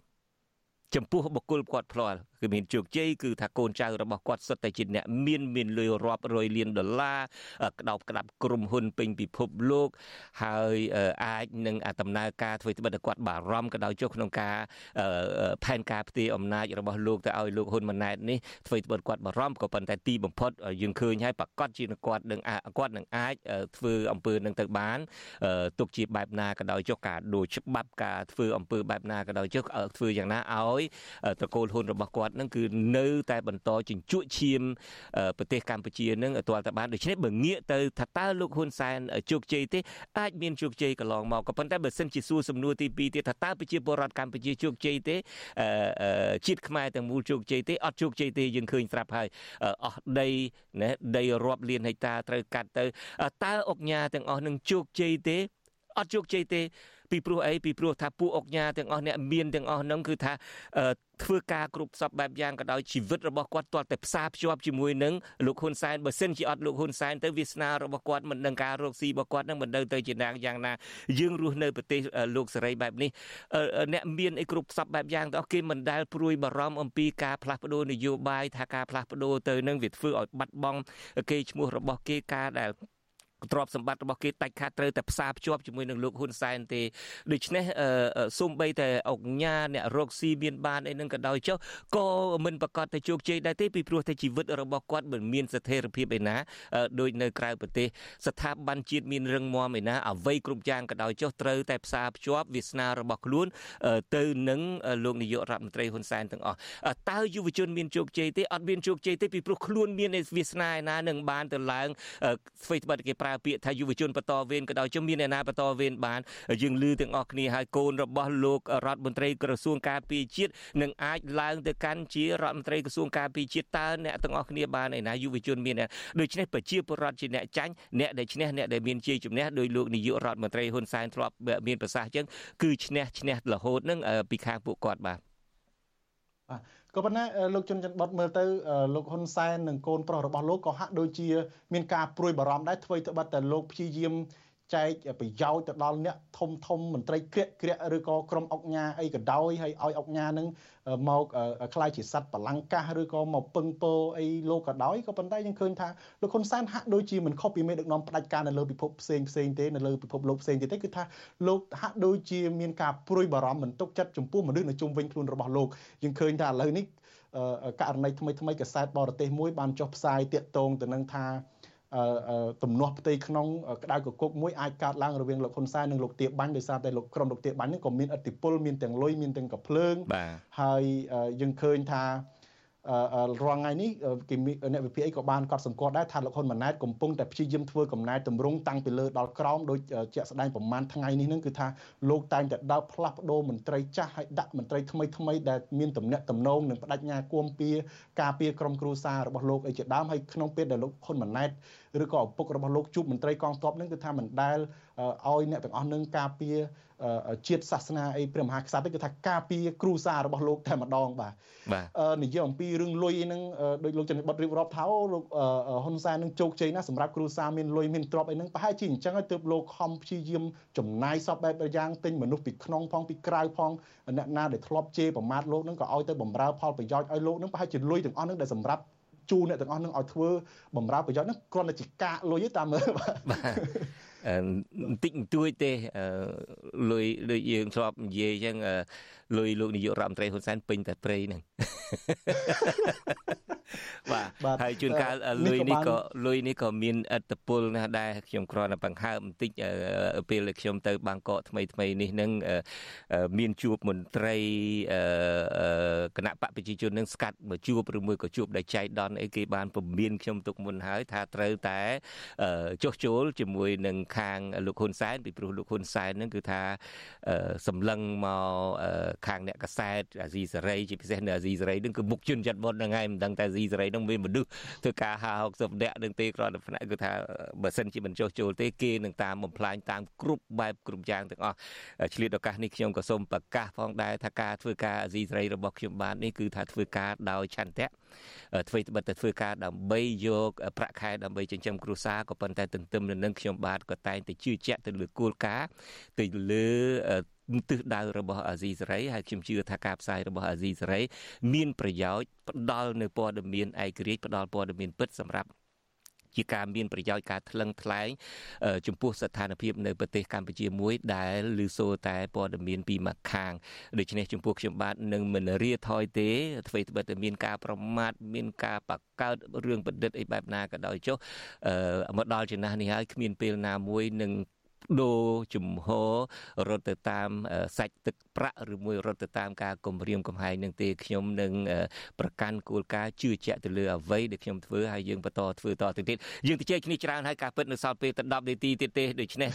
ចំពោះបុគ្គលគាត់ផ្លាល់ គឺមានជោគជ័យគឺថាកូនចៅរបស់គាត់សុទ្ធតែជាអ្នកមានមានលុយរាប់រយលានដុល្លារក្តោបក្តាប់ក្រុមហ៊ុនពេញពិភពលោកហើយអាចនឹងដំណើរការធ្វើត្បិតតែគាត់បារម្ភក៏ដោយចុះក្នុងការផែនការផ្ទេរអំណាចរបស់លោកទៅឲ្យលោកហ៊ុនម៉ាណែតនេះធ្វើត្បិតគាត់បារម្ភក៏ប៉ុន្តែទីបំផុតយើងឃើញហើយប្រកាសជាគាត់នឹងគាត់នឹងអាចធ្វើអំពើនឹងទៅបានទុកជាបែបណាក៏ដោយចុះការដូចច្បាប់ការធ្វើអំពើបែបណាក៏ដោយចុះធ្វើយ៉ាងណាឲ្យត្រកូលហ៊ុនរបស់គាត់នឹងគឺនៅតែបន្តជញ្ជក់ឈាមប្រទេសកម្ពុជានឹងទាល់តែបានដូច្នេះបើងាកទៅថាតើលោកហ៊ុនសែនជោគជ័យទេអាចមានជោគជ័យកន្លងមកក៏ប៉ុន្តែបើសិនជាសួរសំណួរទី2ទៀតថាតើប្រជាពលរដ្ឋកម្ពុជាជោគជ័យទេជាតិខ្មែរទាំងមូលជោគជ័យទេអត់ជោគជ័យទេយើងឃើញស្រាប់ហើយអស់ដីណាដីរាប់លានហិកតាត្រូវកាត់ទៅតើអុកញ៉ាទាំងអស់នឹងជោគជ័យទេអត់ជោគជ័យទេ ពីព្រោះអីពីព្រោះថាពួកអុកញ៉ាទាំងអស់អ្នកមានទាំងអស់ហ្នឹងគឺថាធ្វើការគ្រប់សពបែបយ៉ាងក៏ដោយជីវិតរបស់គាត់ទាល់តែផ្សារភ្ជាប់ជាមួយនឹងលោកហ៊ុនសែនបើសិនជាអត់លោកហ៊ុនសែនទៅវាសនារបស់គាត់មិននឹងការរកស៊ីរបស់គាត់នឹងមិននៅទៅជាណាយ៉ាងណាយើងរស់នៅប្រទេសលោកសេរីបែបនេះអ្នកមានអីគ្រប់សពបែបយ៉ាងទាំងអស់គេមិនដែលព្រួយបារម្ភអំពីការផ្លាស់ប្ដូរនយោបាយថាការផ្លាស់ប្ដូរទៅនឹងវាធ្វើឲ្យបាត់បង់គេឈ្មោះរបស់គេការដែល ទ្រព្យសម្បត្តិរបស់គេដាច់ខាតត្រូវតែផ្សារភ្ជាប់ជាមួយនឹងលោកហ៊ុនសែនទេដូច្នេះសូម្បីតែអុកញ៉ាអ្នករកស៊ីមានបានអីនឹងក៏ដោយចុះក៏មិនប្រកាសតែជោគជ័យដែរទេពីព្រោះតែជីវិតរបស់គាត់មិនមានស្ថិរភាពឯណាដូចនៅក្រៅប្រទេសស្ថាប័នជាតិមានរឹងមាំឯណាអ្វីគ្រប់យ៉ាងក៏ដោយចុះត្រូវតែផ្សារភ្ជាប់វាសនារបស់ខ្លួន ទៅនឹងលោកនាយករដ្ឋមន្ត្រីហ៊ុនសែនទាំងអស់តើយុវជនមានជោគជ័យទេអត់មានជោគជ័យទេពីព្រោះខ្លួនមានវាសនាឯណានឹងបានទៅឡើងស្វ័យត្បិតគេប្រើប្រើពាក្យថាយុវជនបន្តវេនក៏ដោយជំមានអ្នកណាបន្តវេនបានយើងឮទាំងអស់គ្នាហើយកូនរបស់លោករដ្ឋមន្ត្រីក្រសួងការពារជាតិនឹងអាចឡើងទៅកាន់ជារដ្ឋមន្ត្រីក្រសួងការពារជាតិតើអ្នកទាំងអស់គ្នាបានឯណាយុវជនមានដូច្នេះប្រជាពលរដ្ឋជាអ្នកចាញ់អ្នកដែលឈ្នះអ្នកដែលមានជ័យជំនះដោយលោកនាយករដ្ឋមន្ត្រីហ៊ុនសែនធ្លាប់មានប្រសាសន៍អញ្ចឹងគឺឈ្នះឈ្នះរហូតនឹងពីខាងពួកគាត់បាទបាទ ក៏ប៉ុន្តែលោកជុនច័ន្ទបតមើលទៅលោកហ៊ុនសែននិងកូនប្រុសរបស់លោកក៏ហាក់ដូចជាមានការព្រួយបារម្ភដែរធ្វើទៅបាត់តែលោកព្យាយាម ចែកប្រយោជន៍ទៅដល់អ្នកធំធំមន្ត្រីក្រាក់ក្រាក់ឬក៏ក្រុមអុកញ៉ាអីក៏ដោយហើយឲ្យអុកញ៉ានឹងមកខ្លាយជាសัตว์បលង្កាសឬក៏មកពឹងពោអីលោកក៏ដោយក៏ប៉ុន្តែយើងឃើញថាលោកហ៊ុនសែនហាក់ដូចជាមិនខុសពីមេដឹកនាំផ្ដាច់ការនៅលើពិភពផ្សេងផ្សេងទេនៅលើពិភពលោកផ្សេងទៀតទេគឺថាលោកហាក់ដូចជាមានការព្រួយបារម្ភមិនទុកចិត្តចំពោះមនុស្សនៅជុំវិញខ្លួនរបស់លោកយើងឃើញថាឥឡូវនេះករណីថ្មីថ្មីកសែតបរទេសមួយបានចុះផ្សាយតាកតងទៅនឹងថា ទំនាស់ផ្ទៃក្នុងក្តៅកគុកមួយអាចកើតឡើងរវាងលោកហ៊ុនសែននិងលោកទាបាញ់ដោយសារតែលោកក្រុមលោកទាបាញ់នេះក៏មានឥទ្ធិពលមានទាំងលុយមានទាំងកំភ្លើងហើយយើងឃើញថា រាល់ថ្ងៃនេះគេអ្នកវិភាគអីក៏បានកត់សម្គាល់ដែរថាលោកហ៊ុនម៉ាណែតកំពុងតែព្យាយាមធ្វើកំណែតម្រង់តាំងពីលើដល់ក្រោមដោយជាក់ស្ដែងប្រមាណថ្ងៃនេះនឹងគឺថាលោកតែងតែដើរផ្លាស់ប្ដូរមន្ត្រីចាស់ហើយដាក់មន្ត្រីថ្មីថ្មីដែលមានតំណែងតំណងនិងបដិញ្ញាគួមពីការពារក្រុមគ្រួសាររបស់លោកអីជាដើមហើយក្នុងពេលដែលលោកហ៊ុនម៉ាណែតឬក៏ឪពុករបស់លោកជួបមន្ត្រីកងទ័ពនឹងគឺថាមិនដែលឲ្យអ្នកទាំងអស់នឹងការពារ ជាតិសាសនាអីព្រះមហាក្សត្រទេគឺថាការពារគ្រូសារបស់លោកតែម្ដងបាទបាទនិយាយអំពីរឿងលុយហ្នឹងដោយលោកចន្ទបុតរៀបរាប់ថាលោកហ៊ុនសែននឹងជោគជ័យណាស់សម្រាប់គ្រូសាមានលុយមានទ្រព្យអីហ្នឹងប្រហែលជាអញ្ចឹងហើយទើបលោកខំព្យាយាមចំណាយសពបែបយ៉ាងទិញមនុស្សពីក្នុងផងពីក្រៅផងអ្នកណាដែលធ្លាប់ជេរប្រមាថលោកហ្នឹងក៏ឲ្យទៅបំរើផលប្រយោជន៍ឲ្យលោកហ្នឹងប្រហែលជាលុយទាំងអស់ហ្នឹងដែលសម្រាប់ជូនអ្នកទាំងអស់នឹងឲ្យធ្វើបំរើប្រយោជន៍ហ្នឹងគ្រាន់តែជាកាកលុយទេតាមមើលបាទ បន្តិចបន្តួចទេលុយដូចយើងធ្លាប់និយាយអញ្ចឹងលុយលោកនាយករដ្ឋមន្ត្រីហ៊ុនសែនពេញតែព្រៃហ្នឹង បាទហើយជួនកាលលុយនេះក៏លុយនេះក៏មានឥទ្ធិពលណាស់ដែរខ្ញុំគ្រាន់តែបង្ហើបបន្តិចពេលខ្ញុំទៅបាងកកថ្មីថ្មីនេះនឹងមានជួបមន្ត្រីគណៈបកប្រជាជននឹងស្កាត់មកជួបឬមួយក៏ជួបដែលចៃដន្យអីគេបានពមៀនខ្ញុំទុកមុនហើយថាត្រូវតែចុះចូលជាមួយនឹងខាងលោកហ៊ុនសែនពីព្រោះលោកហ៊ុនសែននឹងគឺថាសម្លឹងមកខាងអ្នកកសែតអាស៊ីសេរីជាពិសេសនៅអាស៊ីសេរីនឹងគឺមុខជនចាត់បុតហ្នឹងហើយមិនដឹងតែអាស៊ីសេរីនឹងមានមនុស្សធ្វើការ50 60នាក់នឹងទេគ្រាន់តែផ្នែកគឺថាបើសិនជាមិនចុះចូលទេគេនឹងតាមបំផ្លាញតាមគ្រប់បែបគ្រប់យ៉ាងទាំងអស់ឆ្លៀតឱកាសនេះខ្ញុំក៏សូមប្រកាសផងដែរថាការធ្វើការអាស៊ីសេរីរបស់ខ្ញុំបាទនេះគឺថាធ្វើការដោយឆន្ទៈ ធ្វើត្បិតតែធ្វើការដើម្បីយកប្រាក់ខែដើម្បីចិញ្ចឹមគ្រួសារក៏ប៉ុន្តែទន្ទឹមនឹងខ្ញុំបាទក៏តែងតែជឿជាក់ទៅលើគោលការណ៍ទៅលើទិសដៅរបស់អាស៊ីសេរីហើយខ្ញុំជឿថាការផ្សាយរបស់អាស៊ីសេរីមានប្រយោជន៍ផ្ដល់នៅព័ត៌មានឯករាជ្យផ្ដល់ព័ត៌មានពិតសម្រាប់ ជាការមានប្រយោជន៍ការថ្លឹងថ្លែងចំពោះស្ថានភាពនៅប្រទេសកម្ពុជាមួយដែលឮសូរតែព័ត៌មានពីម្ខាងដូច្នេះចំពោះខ្ញុំបាទនឹងមិនរាថយទេអ្វីត្បិតតែមានការប្រមាថមានការបកកើតរឿងបណ្ឌិតអីបែបណាក៏ដោយចុះមកដល់ចំណាស់នេះហើយគ្មានពេលណាមួយនឹង ដូរជំហររត់ទៅតាមសាច់ទឹកប្រាក់ឬមួយរត់ទៅតាមការគម្រាមកំហែងនឹងទេខ្ញុំនឹងប្រកាន់គោលការណ៍ជឿជាក់ទៅលើអ្វីដែលខ្ញុំធ្វើហើយយើងបន្តធ្វើតទៅទៀតយើងទៅជែកគ្នាច្រើនហើយការពិតនៅសល់ពេលទៅ10នាទីទៀតទេដូច្នេះ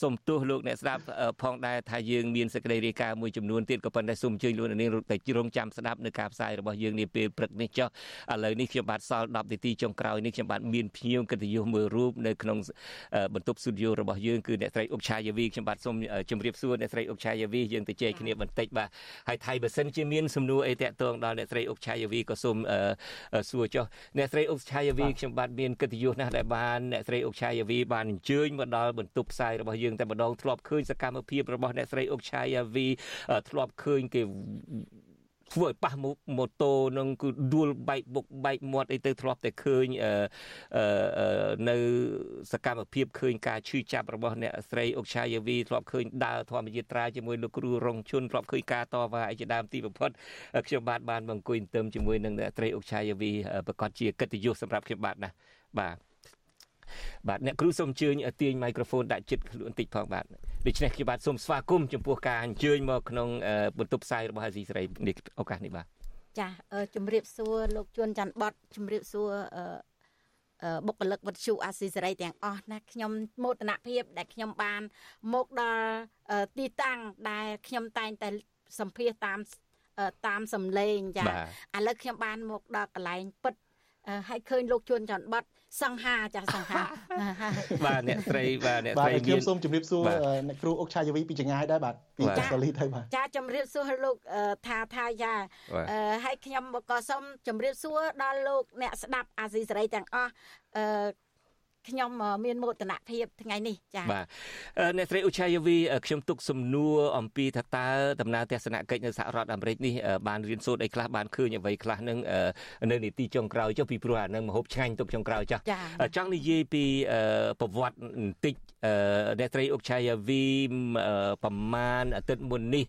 សូមទោសលោកអ្នកស្ដាប់ផងដែរថាយើងមានសេចក្តីរាយការណ៍មួយចំនួនទៀតក៏ប៉ុន្តែសូមអញ្ជើញលោកអ្នកនាងតែរងចាំស្ដាប់នៅការផ្សាយរបស់យើងនាពេលព្រឹកនេះចុះឥឡូវនេះខ្ញុំបាទសល់10នាទីចុងក្រោយនេះខ្ញុំបាទមានភ្ញៀវកិត្តិយសមួយរូបនៅក្នុងបន្ទប់ស្ទូឌីយោរបស់យើងគឺអ្នកស្រីអុកឆាយាវីខ្ញុំបាទសូមជម្រាបសួរអ្នកស្រីអុកឆាយាវីយើងទៅជែកគ្នាបន្តិចបាទហើយថៃបើសិនជាមានសំណួរអីតាក់ទងដល់អ្នកស្រីអុកឆាយាវីក៏សូមសួរចុះអ្នកស្រីអុកឆាយាវីខ្ញុំបាទមានកិត្តិយសណាស់ដែលបានអ្នកស្រីអុកឆាយាវីបានអញ្ជើញមកដល់បន្ទប់ផ្សាយរបស់យើងតែម្ដងធ្លាប់ឃើញសកម្មភាពរបស់អ្នកស្រីអុកឆាយាវីធ្លាប់ឃើញគេ ធ្វើឲ្យប៉ះម៉ូតូនឹងគឺដួលបែកបុកបែកមាត់អីទៅធ្លាប់តែឃើញនៅសកម្មភាពឃើញការឈឺចាប់របស់អ្នកស្រីអុកឆាយាវីធ្លាប់ឃើញដើរធម្មយាត្រាជាមួយលោកគ្រូរងជុនធ្លាប់ឃើញការតវ៉ាអីជាដើមទីបំផុតខ្ញុំបាទបានមកអង្គុយទៅជាមួយនឹងអ្នកស្រីអុកឆាយាវីប្រកាសជាកិត្តិយសសម្រាប់ខ្ញុំបាទណាបាទ បាទអ្នកគ្រូសូមអញ្ជើញទាញមីក្រូហ្វូនដាក់ជិតខ្លួនបន្តិចផងបាទដូច្នេះខ្ញុំបាទសូមស្វាគមន៍ចំពោះការអញ្ជើញមកក្នុងបន្ទប់ផ្សាយរបស់អាស៊ីសេរីនេះឱកាសនេះបាទចាជំរាបសួរលោកជួនច័ន្ទបតជំរាបសួរបុគ្គលិកវិទ្យុអាស៊ីសេរីទាំងអស់ណាខ្ញុំមោទនភាពដែលខ្ញុំបានមកដល់ទីតាំងដែលខ្ញុំតែងតែសម្ភាសតាមតាមសំឡេងចាឥឡូវខ្ញុំបានមកដល់កន្លែងពិត ហើយឃើញលោកជួនច័ន្ទបតសង្ហាចាសង្ហាបាទអ្នកស្រីបាទអ្នកស្រីមានខ្ញុំសូមជម្រាបសួរអ្នកគ្រូអុកឆាយវីពីចងាយដែរបាទពីកាលីទៅបាទចាជម្រាបសួរលោកថាថាយ៉ាហើយខ្ញុំក៏សូមជម្រាបសួរដល់លោកអ្នកស្ដាប់អាស៊ីសេរីទាំងអស់អឺ ខ្ញុំមានមោទនភាពថ្ងៃនេះចា៎បាទអ្នកស្រីឧឆាយាវីខ្ញុំទុកសំណួរអំពីថាតើដំណើរទស្សនកិច្ចនៅសហរដ្ឋអាមេរិកនេះបានរៀនសូត្រអីខ្លះបានឃើញអ្វីខ្លះនឹងនៅនីតិចុងក្រោយចុះពីព្រោះអានឹងមហូបឆ្ងាញ់ទុកចុងក្រោយចាស់ចង់និយាយពីប្រវត្តិបន្តិច អ្នកស្រីអុកឆាយាវីប្រមាណអាទិត្យមុននេះ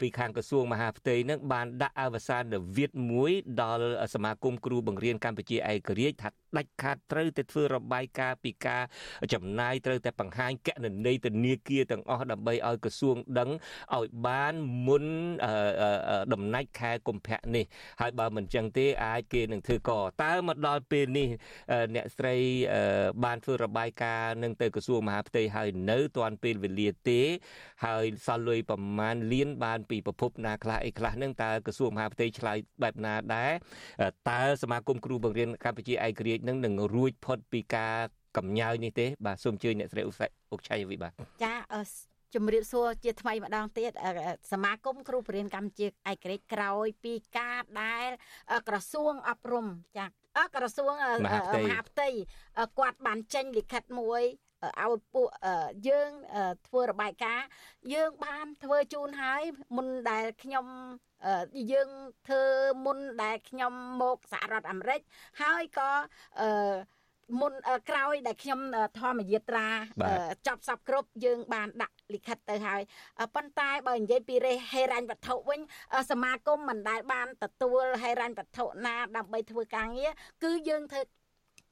ពីខាងក្រសួងមហាផ្ទៃនឹងបានដាក់អវសានវិទ្យមួយ ដល់សមាគមគ្រូបង្រៀនកម្ពុជាឯករាជ្យថាដាច់ខាតត្រូវតែធ្វើរបាយការណ៍ពីការចំណាយត្រូវតែបង្ហាញកណន័យធនាគារទាំងអស់ដើម្បីឲ្យក្រសួងដឹងឲ្យបានមុនដំណាច់ខែកុម្ភៈនេះហើយបើមិនចឹងទេអាចគេនឹងធ្វើកតើមកដល់ពេលនេះអ្នកស្រីបានធ្វើរបាយការណ៍នឹងទៅក្រសួងមហាផ្ទៃហើយនៅទាន់ពេលវេលាទេហើយសល់លុយប្រមាណលានបានពីប្រភពណាខ្លះអីខ្លះនឹងតើក្រសួងមហាផ្ទៃឆ្លើយបែបណាដែរតើសមាគមគ្រូបង្រៀនកម្ពុជាឯករាជ្យនឹងនឹងរួចផុតពីការកំញើយនេះទេបាទសូមជឿអ្នកស្រីអុកឆៃវិបាទចាជំរាបសួរជាថ្មីម្ដងទៀតសមាគមគ្រូបរិញ្ញាកម្ពុជាឯករាជ្យក្រោយពីការដែលក្រសួងអប់រំចាក្រសួងមហាផ្ទៃគាត់បានចេញលិខិតមួយ ឲ្យពួកយើងធ្វើរបាយការណ៍យើងបានធ្វើជូនហើយមុនដែលខ្ញុំយើងធ្វើមុនដែលខ្ញុំមកសហរដ្ឋអាមេរិកហើយក៏អឺមុនក្រោយដែលខ្ញុំធម្មយាត្រាចប់សពគ្រប់យើងបានដាក់លិខិតទៅហើយប៉ុន្តែបើនិយាយពីរេហេរញ្ញវត្ថុវិញសមាគមមិនដែលបានទទួលហេរញ្ញវត្ថុណាដើម្បីធ្វើការងារគឺយើងធ្វើ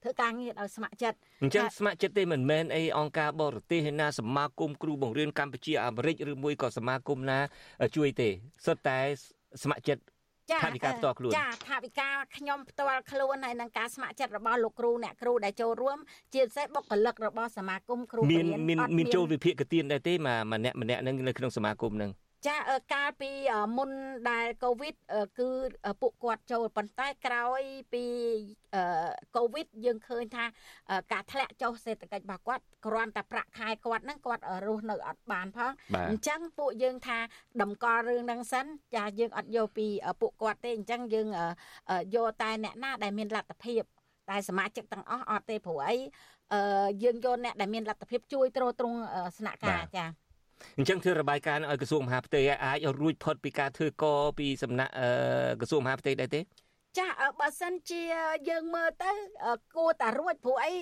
ធ្វើការងារដោយស្ម័គ្រចិត្តអញ្ចឹងស្ម័គ្រចិត្តទេមិនមែនអីអង្គការបរទេសឯណាសមាគមគ្រូបង្រៀនកម្ពុជាអាមេរិកឬមួយក៏សមាគមណា ជួយទេសុទ្ធតែស្ម័គ្រចិត្តថាវិការផ្ទាល់ខ្លួនចាថាវិការខ្ញុំផ្ទាល់ខ្លួនហើយនឹងការស្ម័គ្រចិត្តរបស់លោកគ្រូអ្នកគ្រូដែលចូលរួមជាពិសេសបុគ្គលិករបស់សមាគមគ្រូមានមានមានចូលវិភាគទានដែរទេមកម្នាក់ម្នាក់នឹងនៅក្នុងសមាគមនឹង ចាកាលពីមុនដែលកូវីដគឺពួកគាត់ចូលប៉ុន្តែក្រោយពីកូវីដយើងឃើញថាការធ្លាក់ចុះសេដ្ឋកិច្ចរបស់គាត់គ្រាន់តែប្រាក់ខែគាត់ហ្នឹងគាត់រស់នៅអត់បានផងអញ្ចឹងពួកយើងថាតម្កល់រឿងហ្នឹងសិនចាយើងអត់យកពីពួកគាត់ទេអញ្ចឹងយើងយកតែអ្នកណាដែលមានលទ្ធភាពតែសមាជិកទាំងអស់អត់ទេព្រោះអីយើងយកអ្នកដែលមានលទ្ធភាពជួយទ្រទ្រង់ស្នាក់ការចា អញ្ចឹងធ្វើរបាយការណ៍ឲ្យក្រសួងមហាផ្ទៃអាចរួចផុតពីការធ្វើកពីសំណាក់ក្រសួងមហាផ្ទៃដែរទេចាបើសិនជាយើងមើលទៅគួរតែរួចព្រោះអី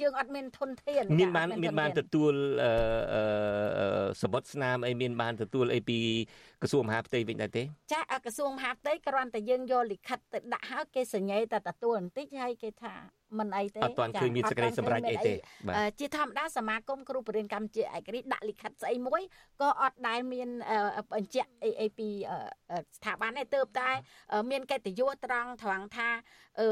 យើងអត់មានធនធានមានបានមានបានទទួលសបុតស្នាមអីមានបានទទួលអីពីក្រសួងមហាផ្ទៃវិញដែរទេចាក្រសួងមហាផ្ទៃគ្រាន់តែយើងយកលិខិតទៅដាក់ហើយគេសញ្ញេតែទទួលបន្តិចហើយគេថាមិនអីទេអត់ទាន់ឃើញមានសេចក្តីសម្រេចអីទេជាធម្មតាសមាគមគ្រូបរិញ្ញាកម្ពុជាឯករាជ្យដាក់លិខិតស្អីមួយក៏អត់ដែលមានបញ្ជាក់អីអីពីស្ថាប័នទេទៅតែ មានកិត្តិយសត្រង់ត្រង់ថាអឺ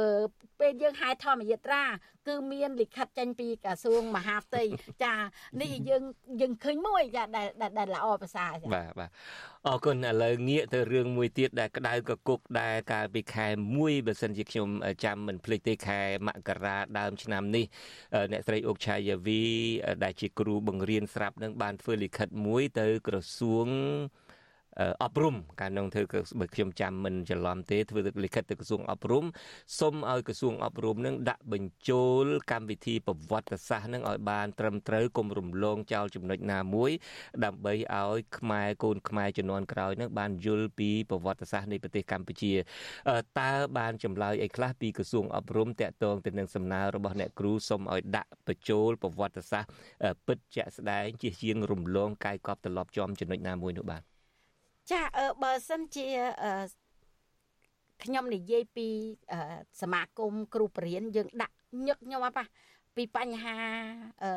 ពេលយើងហៅធម្មយាត្រាគឺមានលិខិតចេញពីក្រសួងមហាផ្ទៃចានេះយើងយើងឃើញមួយចាដែលដែលល្អប្រសើរចាបាទបាទអរគុណឥឡូវងាកទៅរឿងមួយទៀតដែលក្តៅកគុកដែលកាលពីខែ1បើសិនជាខ្ញុំចាំមិនភ្លេចទេខែមករាដើមឆ្នាំនេះអ្នកស្រីអុកឆាយាវីដែលជាគ្រូបង្រៀនស្រាប់នឹងបានធ្វើលិខិតមួយទៅក្រសួង អប់រំកាលនោះធ្វើបើខ្ញុំចាំមិនច្រឡំទេធ្វើលិខិតទៅក្រសួងអប់រំសុំឲ្យក្រសួងអប់រំនឹងដាក់បញ្ចូលកម្មវិធីប្រវត្តិសាស្ត្រនឹងឲ្យបានត្រឹមត្រូវកុំរំលងចោលចំណុចណាមួយ ដើម្បីឲ្យខ្មែរកូនខ្មែរជំនាន់ក្រោយនឹងបានយល់ពីប្រវត្តិសាស្ត្រនៃប្រទេសកម្ពុជាតើបានចម្លើយអីខ្លះពីក្រសួងអប់រំតាក់ទងទៅនឹងសំណើរបស់អ្នកគ្រូសុំឲ្យដាក់បញ្ចូលប្រវត្តិសាស្ត្រពិតជាក់ស្ដែងជាជាងរំលងកាយកប់ត្រឡប់ជាប់ចំណុចណាមួយនោះបាទ ចាអឺបើសិនជាខ្ញុំនិយាយពីសមាគមគ្រូបរិញ្ញាយើងដាក់ញឹកខ្ញុំអប៉ះពីបញ្ហាអឺ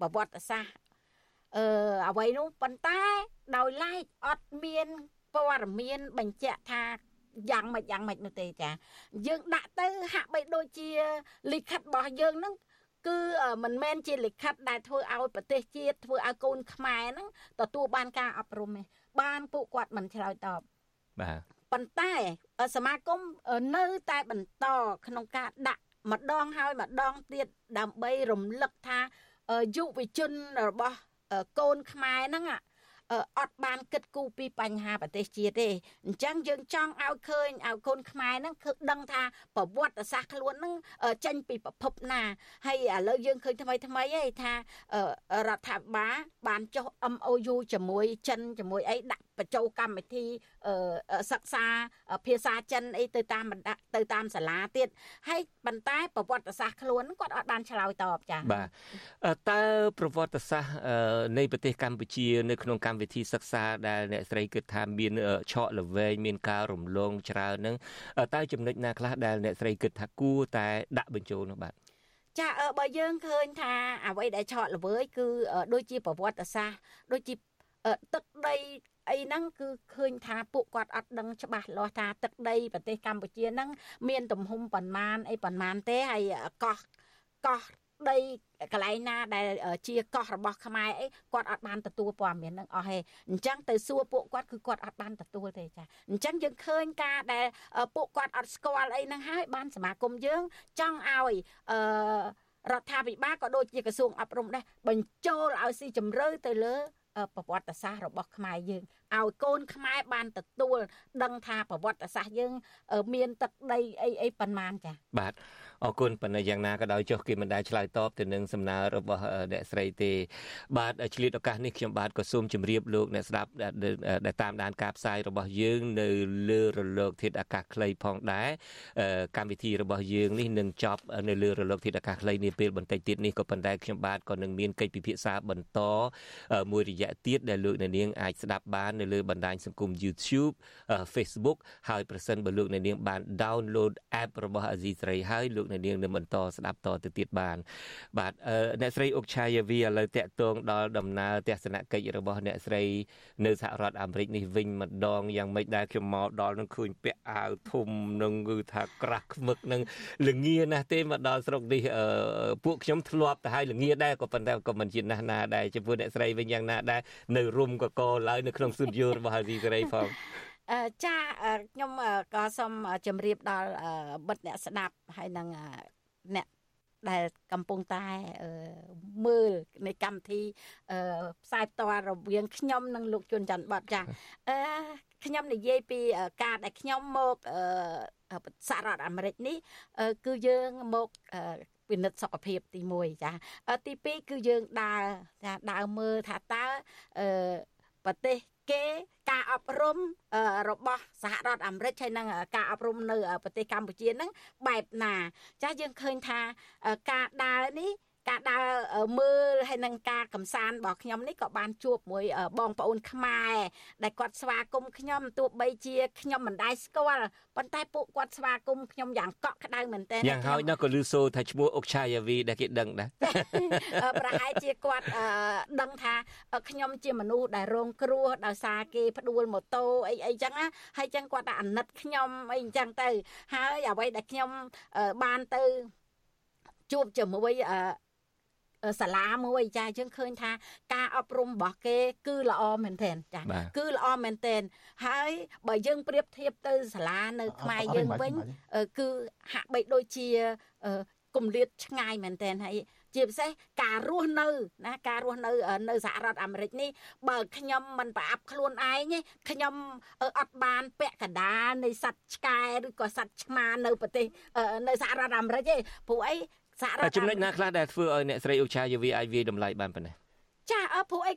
ប្រវត្តិសាស្ត្រអឺអ្វីនោះប៉ុន្តែដោយឡែកអត់មានព័ត៌មានបញ្ជាក់ថាយ៉ាងម៉េចយ៉ាងម៉េចនោះទេចា យើងដាក់ទៅហាក់បីដូចជាលិខិតរបស់យើងហ្នឹងគឺមិនមែនជាលិខិតដែលធ្វើឲ្យប្រទេសជាតិធ្វើឲ្យកូនខ្មែរហ្នឹងទទួលបានការអប់រំទេ បានពួកគាត់មិនឆ្លើយតបបាទប៉ុន្តែសមាគមនៅតែបន្តក្នុងការដាក់ម្ដងហើយម្ដងទៀតដើម្បីរំលឹកថាយុវជនរបស់កូនខ្មែរហ្នឹង អត់បានគិតគូរពីបញ្ហាប្រទេសជាតិទេអញ្ចឹងយើងចង់ឲ្យឃើញឲ្យកូនខ្មែរហ្នឹងគឺដឹងថាប្រវត្តិសាស្ត្រខ្លួនហ្នឹងចេញពីប្រភពណាហើយឥឡូវយើងឃើញថ្មីថ្មីឯងថារដ្ឋាភិបាលបានចុះ MOU ជាមួយចិនជាមួយអីដាក់បញ្ចូលកម្មវិធីសិក្សាភាសាចិនអីទៅតាមទៅតាមសាលាទៀតហើយប៉ុន្តែប្រវត្តិសាស្ត្រខ្លួនគាត់អត់បានឆ្លើយតបចា៎បាទតើប្រវត្តិសាស្ត្រនៃប្រទេសកម្ពុជានៅក្នុងកម្មវិធីសិក្សាដែលអ្នកស្រីគិតថាមានឆក់ល្វែងមានការរំលងច្រើននឹងតើចំណុចណាខ្លះដែលអ្នកស្រីគិតថាគួរតែដាក់បញ្ចូលនោះបាទចាបើយើងឃើញថាអ្វីដែលឆក់ល្វើយគឺដូចជាប្រវត្តិសាស្ត្រដូចជា ទឹកដីអីហ្នឹងគឺឃើញថាពួកគាត់អត់ដឹងច្បាស់លាស់ថាទឹកដីប្រទេសកម្ពុជាហ្នឹងមានទំហំប៉ុន្មានអីប៉ុន្មានទេហើយកោះកោះដីកន្លែងណាដែលជាកោះរបស់ខ្មែរអីគាត់អត់បានទទួលព័ត៌មាននឹងអស់ទេអញ្ចឹងទៅសួរពួកគាត់គឺគាត់អត់បានទទួលទេចាអញ្ចឹងយើងឃើញការដែលពួកគាត់អត់ស្គាល់អីហ្នឹងហើយបានសមាគមយើងចង់ឲ្យអឺរដ្ឋាភិបាលក៏ដូចជាក្រសួងអប់រំដែរបញ្ចូលឲ្យស៊ីជម្រៅទៅលើ ប្រវត្តិសាស្ត្ររបស់ខ្មែរយើងឲ្យកូនខ្មែរបានទទួល ដឹងថាប្រវត្តិសាស្ត្រយើង មានទឹកដីអីអីប៉ុន្មានចាបាទ អរគុណប៉ុន្តែយ៉ាងណាក៏ដោយចុះគេមិនដែលឆ្លើយតបទៅនឹងសំណើរបស់អ្នកស្រីទេ បាទឆ្លៀតឱកាសនេះខ្ញុំបាទក៏សូមជម្រាបលោកអ្នកស្ដាប់ដែលតាមដានការផ្សាយរបស់យើងនៅលើរលកធាតុអាកាសខ្លីផងដែរកម្មវិធីរបស់យើងនេះនឹងចប់នៅលើរលកធាតុអាកាសខ្លីនេះពេលបន្តិចទៀតនេះក៏ប៉ុន្តែខ្ញុំបាទក៏នឹងមានកិច្ចពិភាក្សាបន្តមួយរយៈទៀតដែលលោកអ្នកនាងអាចស្ដាប់បាននៅលើបណ្ដាញសង្គម YouTube Facebook ហើយប្រសិនបើលោកអ្នកនាងបាន download app របស់ Azizi ស្រីហើយលោកអ្នកនាងនឹងបន្តស្ដាប់តទៅទៀតបាន បាទអ្នកស្រីអុកឆាយាវីឥឡូវតាក់ទងដល់ដំណើរទស្សនកិច្ចរបស់អ្នកស្រីនៅសហរដ្ឋអាមេរិកនេះវិញម្ដងយ៉ាងម៉េចដែរខ្ញុំមកដល់នឹងឃើញពាក់អាវធំនឹងគឺថាក្រាស់ខ្មឹកនឹងលងាណាស់ទេមកដល់ស្រុកនេះពួកខ្ញុំធ្លាប់ទៅហើយលងាដែរក៏ប៉ុន្តែក៏មិនជាណាស់ណាដែរចំពោះអ្នកស្រីវិញយ៉ាងណាដែរនៅរុំកកឡើយនៅក្នុងស្ទូឌីយោរបស់ហើយវីសេរីផង ចាខ្ញុំក៏សូមជម្រាបដល់មិត្តអ្នកស្ដាប់ហើយនឹងអ្នកដែលកំពុងតែមើលនៃកម្មវិធីផ្សាយផ្ទាល់រវាងខ្ញុំនិងលោកជួនច័ន្ទបតចាអឺខ្ញុំនិយាយពីការដែលខ្ញុំមកសហរដ្ឋអាមេរិកនេះគឺយើងមកពិនិត្យសុខភាពទី1ចាទី2គឺយើងដើរចាដើរមើលថាតើអឺប្រទេស គេការអប់រំរបស់សហរដ្ឋអាមេរិកហើយនឹងការអប់រំនៅប្រទេសកម្ពុជាហ្នឹងបែបណា ចាស់យើងឃើញថាការដើរនេះ ការដើរមើលហើយនឹងការកំសាន្តរបស់ខ្ញុំនេះក៏បានជួបមួយបងប្អូនខ្មែរដែលគាត់ស្វាគមន៍ខ្ញុំទោះបីជាខ្ញុំមិនដែរស្គាល់ប៉ុន្តែពួកគាត់ស្វាគមន៍ខ្ញុំយ៉ាងកក់ក្ដៅមែនទែនយ៉ាងហើយណាស់ក៏លឺសូថាឈ្មោះអុកឆាយាវីដែលគេដឹងដែរប្រហែលជាគាត់ដឹងថាខ្ញុំជាមនុស្សដែលរងគ្រោះដោយសារគេផ្ដួលម៉ូតូអីអីចឹងណាហើយចឹងគាត់អាណិតខ្ញុំអីអញ្ចឹងទៅហើយអ្វីដែលខ្ញុំបានទៅជួបជាមួយ សាលាមួយចាយើងឃើញថាការអប់រំរបស់គេ គឺល្អមែនទែនចាគឺល្អមែនទែនហើយបើយើងប្រៀបធៀបទៅសាលានៅខ្មែរយើងវិញគឺហាក់បីដូចជាគម្លាតឆ្ងាយមែនទែនហើយជាពិសេសការរស់នៅណាការរស់នៅនៅសហរដ្ឋអាមេរិកនេះបើខ្ញុំមិនប្រអាប់ខ្លួនឯងខ្ញុំអត់បានពាក់កណ្ដាលនៃសត្វឆ្កែឬក៏សត្វឆ្មានៅប្រទេសនៅសហរដ្ឋអាមេរិកទេព្រោះអី សហរដ្ឋចំណុចណាខ្លះដែលធ្វើឲ្យអ្នកស្រីឧឆាយាវីអាចវាយតម្លៃបានប៉ុណ្ណេះចាអើព្រោះអី